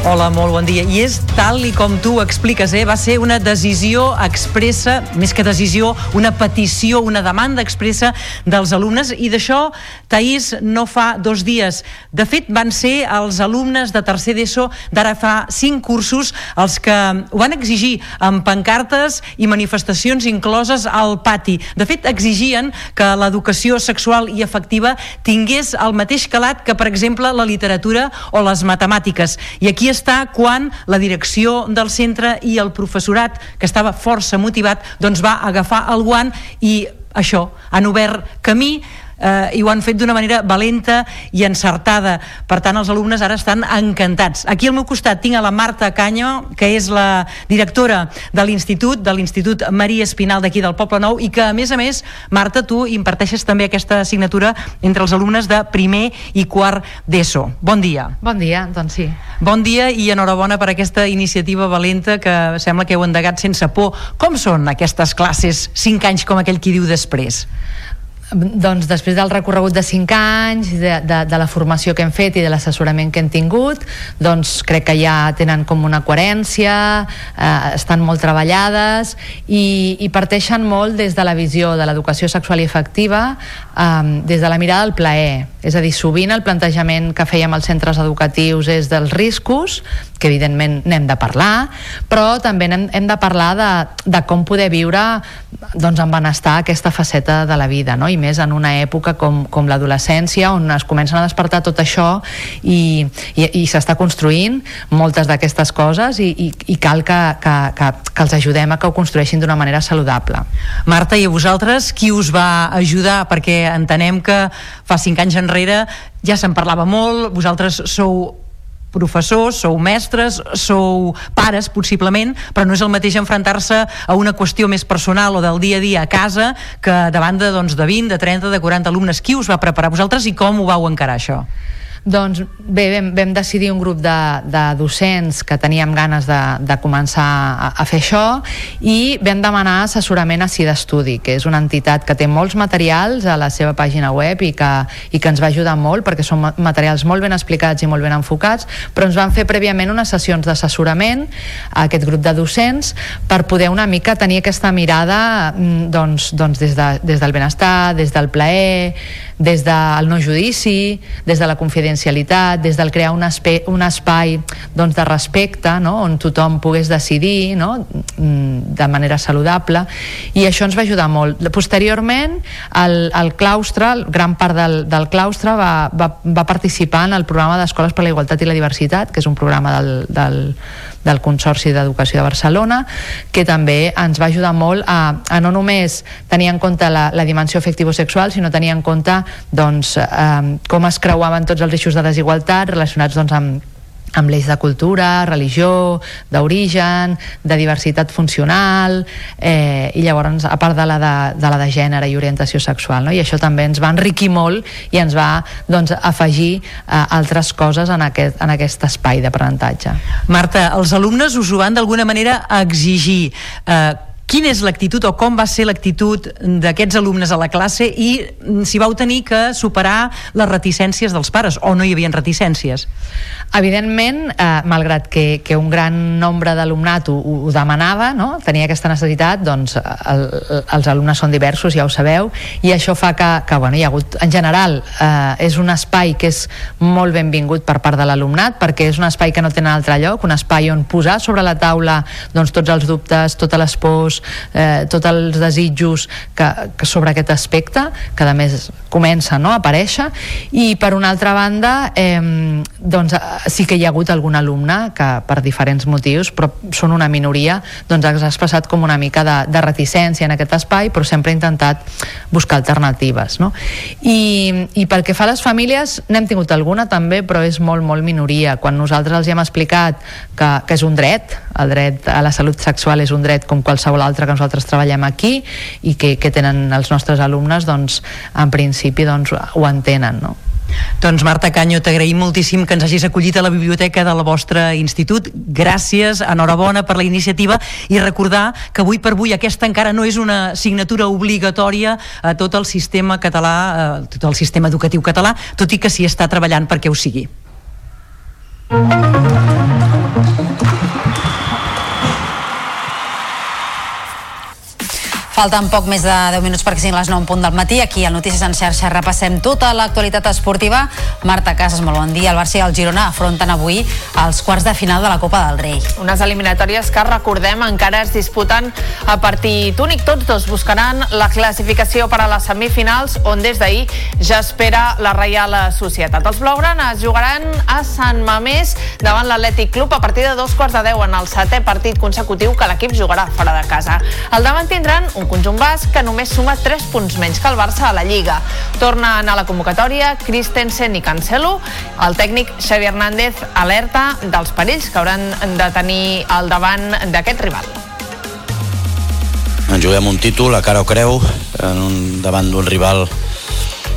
Hola, molt bon dia. I és tal i com tu expliques, eh? va ser una decisió expressa, més que decisió, una petició, una demanda expressa dels alumnes i d'això, Taís, no fa dos dies. De fet, van ser els alumnes de tercer d'ESO d'ara fa cinc cursos els que ho van exigir amb pancartes i manifestacions incloses al pati. De fet, exigien que l'educació sexual i afectiva tingués el mateix calat que, per exemple, la literatura o les matemàtiques. I aquí està quan la direcció del centre i el professorat, que estava força motivat, doncs va agafar el guant i això, han obert camí eh, i ho han fet d'una manera valenta i encertada. Per tant, els alumnes ara estan encantats. Aquí al meu costat tinc a la Marta Canyo, que és la directora de l'Institut, de l'Institut Maria Espinal d'aquí del Poble Nou, i que, a més a més, Marta, tu imparteixes també aquesta assignatura entre els alumnes de primer i quart d'ESO. Bon dia. Bon dia, doncs sí. Bon dia i enhorabona per aquesta iniciativa valenta que sembla que heu endegat sense por. Com són aquestes classes cinc anys com aquell qui diu després? Doncs després del recorregut de 5 anys, de, de, de la formació que hem fet i de l'assessorament que hem tingut, doncs crec que ja tenen com una coherència, eh, estan molt treballades i, i parteixen molt des de la visió de l'educació sexual i efectiva, eh, des de la mirada del plaer. És a dir, sovint el plantejament que fèiem als centres educatius és dels riscos, que evidentment n'hem de parlar, però també hem, hem de parlar de, de com poder viure doncs, amb benestar aquesta faceta de la vida, no? i més en una època com, com l'adolescència, on es comencen a despertar tot això i, i, i s'està construint moltes d'aquestes coses i, i, i cal que, que, que, que els ajudem a que ho construeixin d'una manera saludable. Marta, i a vosaltres qui us va ajudar? Perquè entenem que fa cinc anys enrere ja se'n parlava molt, vosaltres sou professors, sou mestres, sou pares, possiblement, però no és el mateix enfrontar-se a una qüestió més personal o del dia a dia a casa que davant de, doncs, de 20, de 30, de 40 alumnes. Qui us va preparar vosaltres i com ho vau encarar, això? Doncs bé, vam, vam decidir un grup de, de docents que teníem ganes de, de començar a, a fer això i vam demanar assessorament a CID Estudi, que és una entitat que té molts materials a la seva pàgina web i que, i que ens va ajudar molt perquè són materials molt ben explicats i molt ben enfocats, però ens van fer prèviament unes sessions d'assessorament a aquest grup de docents per poder una mica tenir aquesta mirada mm, doncs, doncs des, de, des del benestar, des del plaer, des del no judici, des de la confidencialitat, des del crear un, espai, un espai doncs, de respecte no? on tothom pogués decidir no? Mm, de manera saludable i això ens va ajudar molt. Posteriorment, el, el claustre, gran part del, del claustre va, va, va participar en el programa d'Escoles per la Igualtat i la Diversitat, que és un programa del, del, del Consorci d'Educació de Barcelona, que també ens va ajudar molt a, a no només tenir en compte la, la dimensió afectivo-sexual, sinó tenir en compte doncs, eh, com es creuaven tots els eixos de desigualtat relacionats doncs, amb amb l'eix de cultura, religió, d'origen, de diversitat funcional, eh, i llavors, a part de la de, de la de gènere i orientació sexual, no? i això també ens va enriquir molt i ens va doncs, afegir eh, altres coses en aquest, en aquest espai d'aprenentatge. Marta, els alumnes us ho van d'alguna manera exigir. Eh, Quina és l'actitud o com va ser l'actitud d'aquests alumnes a la classe i si vau tenir que superar les reticències dels pares o no hi havia reticències? Evidentment, eh, malgrat que, que un gran nombre d'alumnat ho, ho demanava, no? tenia aquesta necessitat, doncs el, els alumnes són diversos, ja ho sabeu, i això fa que, que bueno, hi ha hagut, en general, eh, és un espai que és molt benvingut per part de l'alumnat, perquè és un espai que no tenen altre lloc, un espai on posar sobre la taula doncs, tots els dubtes, totes les pors, eh, tots els desitjos que, que sobre aquest aspecte, que a més comença no, a aparèixer, i per una altra banda, eh, doncs sí que hi ha hagut algun alumne que per diferents motius, però són una minoria, doncs has expressat com una mica de, de reticència en aquest espai, però sempre ha intentat buscar alternatives. No? I, I pel que fa a les famílies, n'hem tingut alguna també, però és molt, molt minoria. Quan nosaltres els hem explicat que, que és un dret, el dret a la salut sexual és un dret com qualsevol altre que nosaltres treballem aquí i que, que tenen els nostres alumnes, doncs en principi doncs, ho entenen. No? Doncs Marta Canyo, t'agraïm moltíssim que ens hagis acollit a la biblioteca del vostre institut. Gràcies, enhorabona per la iniciativa i recordar que avui per avui aquesta encara no és una assignatura obligatòria a tot el sistema català, a tot el sistema educatiu català, tot i que s'hi està treballant perquè ho sigui. Falten poc més de 10 minuts perquè siguin les 9 en punt del matí. Aquí al Notícies en xarxa repassem tota l'actualitat esportiva. Marta Casas, molt bon dia. El Barça i el Girona afronten avui els quarts de final de la Copa del Rei. Unes eliminatòries que, recordem, encara es disputen a partit únic. Tots dos buscaran la classificació per a les semifinals, on des d'ahir ja espera la Reial Societat. Els blaugranes jugaran a Sant Mamés davant l'Atlètic Club a partir de dos quarts de 10 en el setè partit consecutiu que l'equip jugarà fora de casa. Al davant tindran un conjunt basc que només suma 3 punts menys que el Barça a la Lliga. Torna a anar a la convocatòria Christensen i Cancelo. El tècnic Xavi Hernández alerta dels perills que hauran de tenir al davant d'aquest rival. Ens juguem un títol a cara o creu en un, davant d'un rival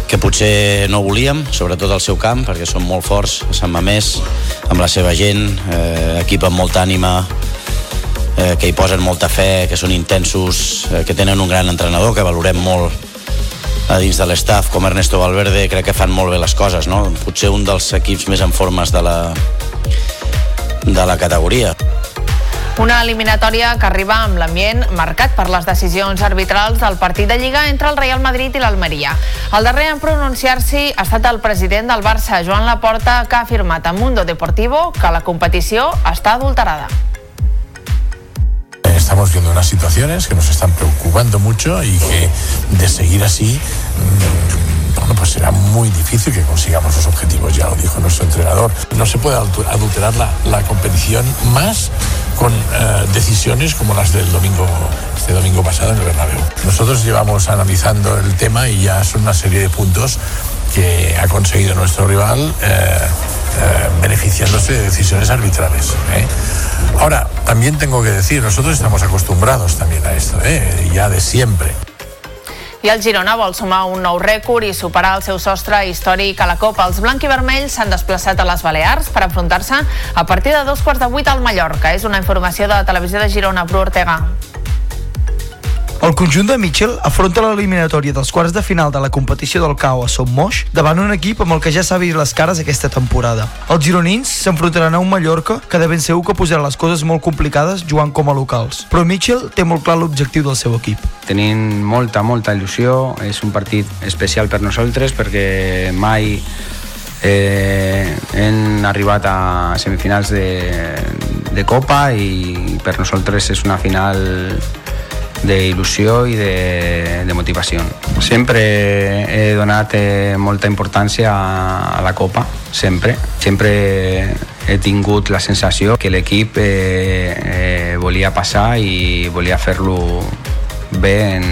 que potser no volíem, sobretot al seu camp, perquè són molt forts, a Sant Mamés, amb la seva gent, eh, equip amb molta ànima, eh, que hi posen molta fe, que són intensos, eh, que tenen un gran entrenador, que valorem molt a dins de l'estaf, com Ernesto Valverde, crec que fan molt bé les coses, no? Potser un dels equips més en formes de la, de la categoria. Una eliminatòria que arriba amb l'ambient marcat per les decisions arbitrals del partit de Lliga entre el Real Madrid i l'Almeria. El darrer en pronunciar-s'hi ha estat el president del Barça, Joan Laporta, que ha afirmat a Mundo Deportivo que la competició està adulterada. Estamos viendo unas situaciones que nos están preocupando mucho y que de seguir así bueno, pues será muy difícil que consigamos los objetivos, ya lo dijo nuestro entrenador. No se puede adulterar la, la competición más con eh, decisiones como las del domingo, este domingo pasado en el Bernabéu. Nosotros llevamos analizando el tema y ya son una serie de puntos que ha conseguido nuestro rival eh, eh, beneficiándose de decisiones arbitrales. ¿eh? Ahora, también tengo que decir, nosotros estamos acostumbrados también a esto, ¿eh? ya de siempre. I el Girona vol sumar un nou rècord i superar el seu sostre històric a la Copa. Els blanc i vermells s'han desplaçat a les Balears per enfrontar-se a partir de dos quarts de vuit al Mallorca. És una informació de la televisió de Girona, Bru Ortega. El conjunt de Mitchell afronta l'eliminatòria dels quarts de final de la competició del CAO a Moix davant un equip amb el que ja s'ha vist les cares aquesta temporada. Els gironins s'enfrontaran a un Mallorca que de ben segur que posarà les coses molt complicades jugant com a locals. Però Mitchell té molt clar l'objectiu del seu equip. Tenim molta, molta il·lusió. És un partit especial per nosaltres perquè mai eh, hem arribat a semifinals de, de Copa i per nosaltres és una final d'il·lusió i de, de motivació. Sempre he donat eh, molta importància a, a la Copa, sempre. Sempre he tingut la sensació que l'equip eh, eh, volia passar i volia fer-lo bé en,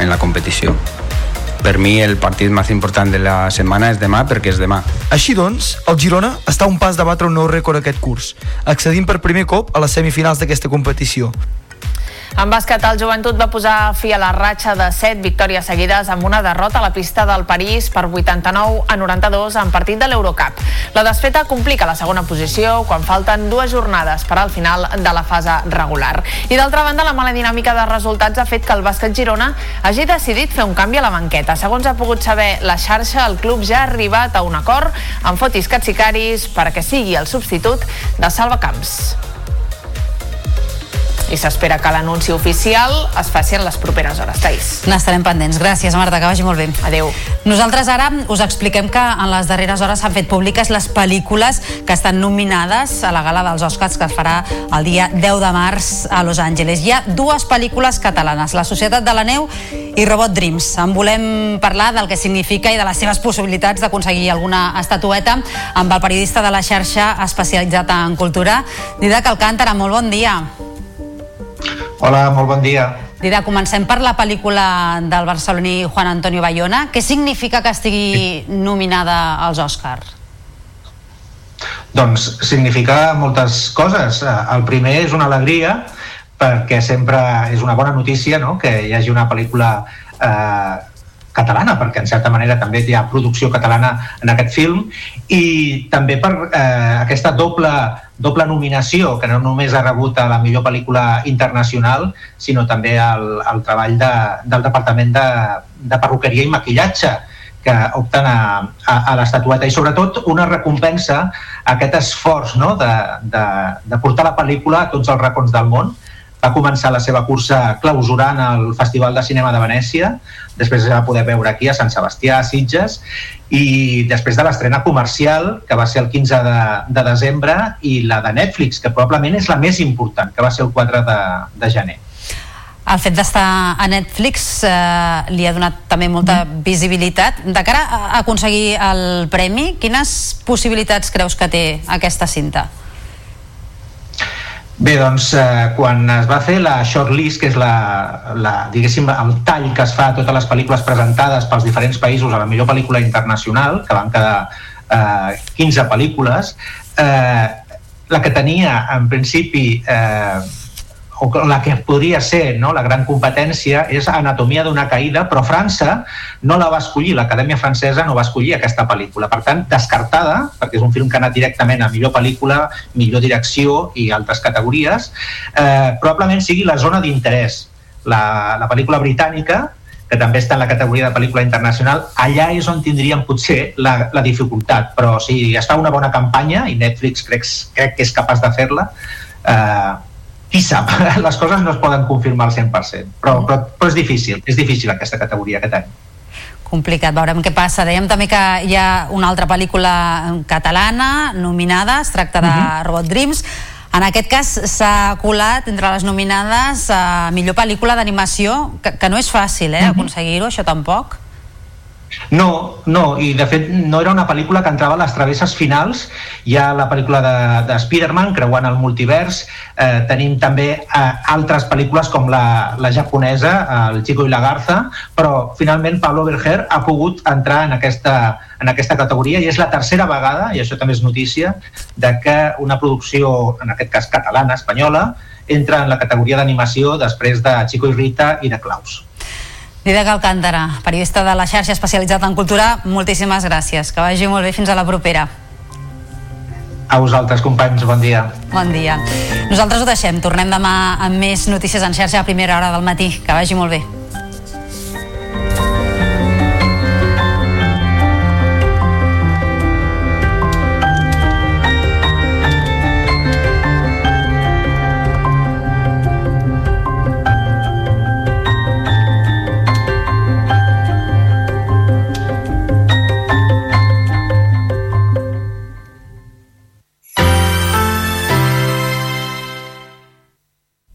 en la competició. Per mi el partit més important de la setmana és demà perquè és demà. Així doncs, el Girona està un pas de batre un nou rècord aquest curs, accedint per primer cop a les semifinals d'aquesta competició. En bàsquet, el Joventut va posar fi a la ratxa de 7 victòries seguides amb una derrota a la pista del París per 89 a 92 en partit de l'Eurocup. La desfeta complica la segona posició quan falten dues jornades per al final de la fase regular. I d'altra banda, la mala dinàmica de resultats ha fet que el bàsquet Girona hagi decidit fer un canvi a la banqueta. Segons ha pogut saber la xarxa, el club ja ha arribat a un acord amb Fotis Katsikaris perquè sigui el substitut de Salva Camps i s'espera que l'anunci oficial es faci en les properes hores. Taís. N'estarem pendents. Gràcies, Marta, que vagi molt bé. Adeu. Nosaltres ara us expliquem que en les darreres hores s'han fet públiques les pel·lícules que estan nominades a la gala dels Oscars que es farà el dia 10 de març a Los Angeles. Hi ha dues pel·lícules catalanes, La Societat de la Neu i Robot Dreams. En volem parlar del que significa i de les seves possibilitats d'aconseguir alguna estatueta amb el periodista de la xarxa especialitzat en cultura, Didac Alcántara. Molt bon dia. Hola, molt bon dia. Dida, comencem per la pel·lícula del barceloní Juan Antonio Bayona. Què significa que estigui nominada als Oscars? Doncs significa moltes coses. El primer és una alegria perquè sempre és una bona notícia no? que hi hagi una pel·lícula eh, catalana, perquè en certa manera també hi ha producció catalana en aquest film, i també per eh, aquesta doble, doble nominació, que no només ha rebut a la millor pel·lícula internacional, sinó també al, al treball de, del Departament de, de Perruqueria i Maquillatge, que opten a, a, a l'estatueta i sobretot una recompensa a aquest esforç no? de, de, de portar la pel·lícula a tots els racons del món va començar la seva cursa clausurant el Festival de Cinema de Venècia, després es va poder veure aquí a Sant Sebastià, a Sitges, i després de l'estrena comercial, que va ser el 15 de, de desembre, i la de Netflix, que probablement és la més important, que va ser el 4 de, de gener. El fet d'estar a Netflix eh, li ha donat també molta visibilitat. De cara a aconseguir el premi, quines possibilitats creus que té aquesta cinta? Bé, doncs, eh, quan es va fer la shortlist, que és la, la, diguéssim, el tall que es fa a totes les pel·lícules presentades pels diferents països a la millor pel·lícula internacional, que van quedar eh, 15 pel·lícules, eh, la que tenia, en principi, eh, o la que podria ser no, la gran competència és Anatomia d'una caïda, però França no la va escollir, l'Acadèmia Francesa no va escollir aquesta pel·lícula. Per tant, descartada, perquè és un film que ha anat directament a millor pel·lícula, millor direcció i altres categories, eh, probablement sigui la zona d'interès. La, la pel·lícula britànica, que també està en la categoria de pel·lícula internacional, allà és on tindríem potser la, la dificultat. Però si es fa una bona campanya, i Netflix crec, crec que és capaç de fer-la, eh, qui sap, [LAUGHS] les coses no es poden confirmar al 100%, però, però, però és difícil, és difícil aquesta categoria aquest any complicat, veurem què passa. Dèiem també que hi ha una altra pel·lícula catalana nominada, es tracta de uh Mhm. -huh. Robot Dreams. En aquest cas s'ha colat entre les nominades a millor pel·lícula d'animació, que, que no és fàcil, eh, aconseguir-ho, això tampoc. No, no, i de fet no era una pel·lícula que entrava a les travesses finals. Hi ha la pel·lícula de, de Spider-Man, creuant el multivers. Eh, tenim també eh, altres pel·lícules com la, la japonesa, El Chico i la Garza, però finalment Pablo Berger ha pogut entrar en aquesta, en aquesta categoria i és la tercera vegada, i això també és notícia, de que una producció, en aquest cas catalana, espanyola, entra en la categoria d'animació després de Chico i Rita i de Klaus. Didac Alcántara, periodista de la xarxa especialitzada en cultura, moltíssimes gràcies. Que vagi molt bé fins a la propera. A vosaltres, companys, bon dia. Bon dia. Nosaltres ho deixem. Tornem demà amb més notícies en xarxa a primera hora del matí. Que vagi molt bé.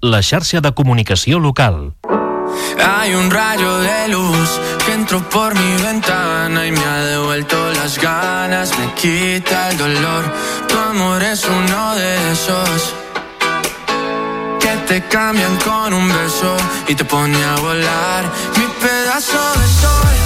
La xarxa de comunicació local. Hay un rayo de luz que entró por mi ventana y me ha devuelto las ganas, me quita el dolor. Tu amor es uno de esos que te cambian con un beso y te pone a volar. Mi pedazo de sol,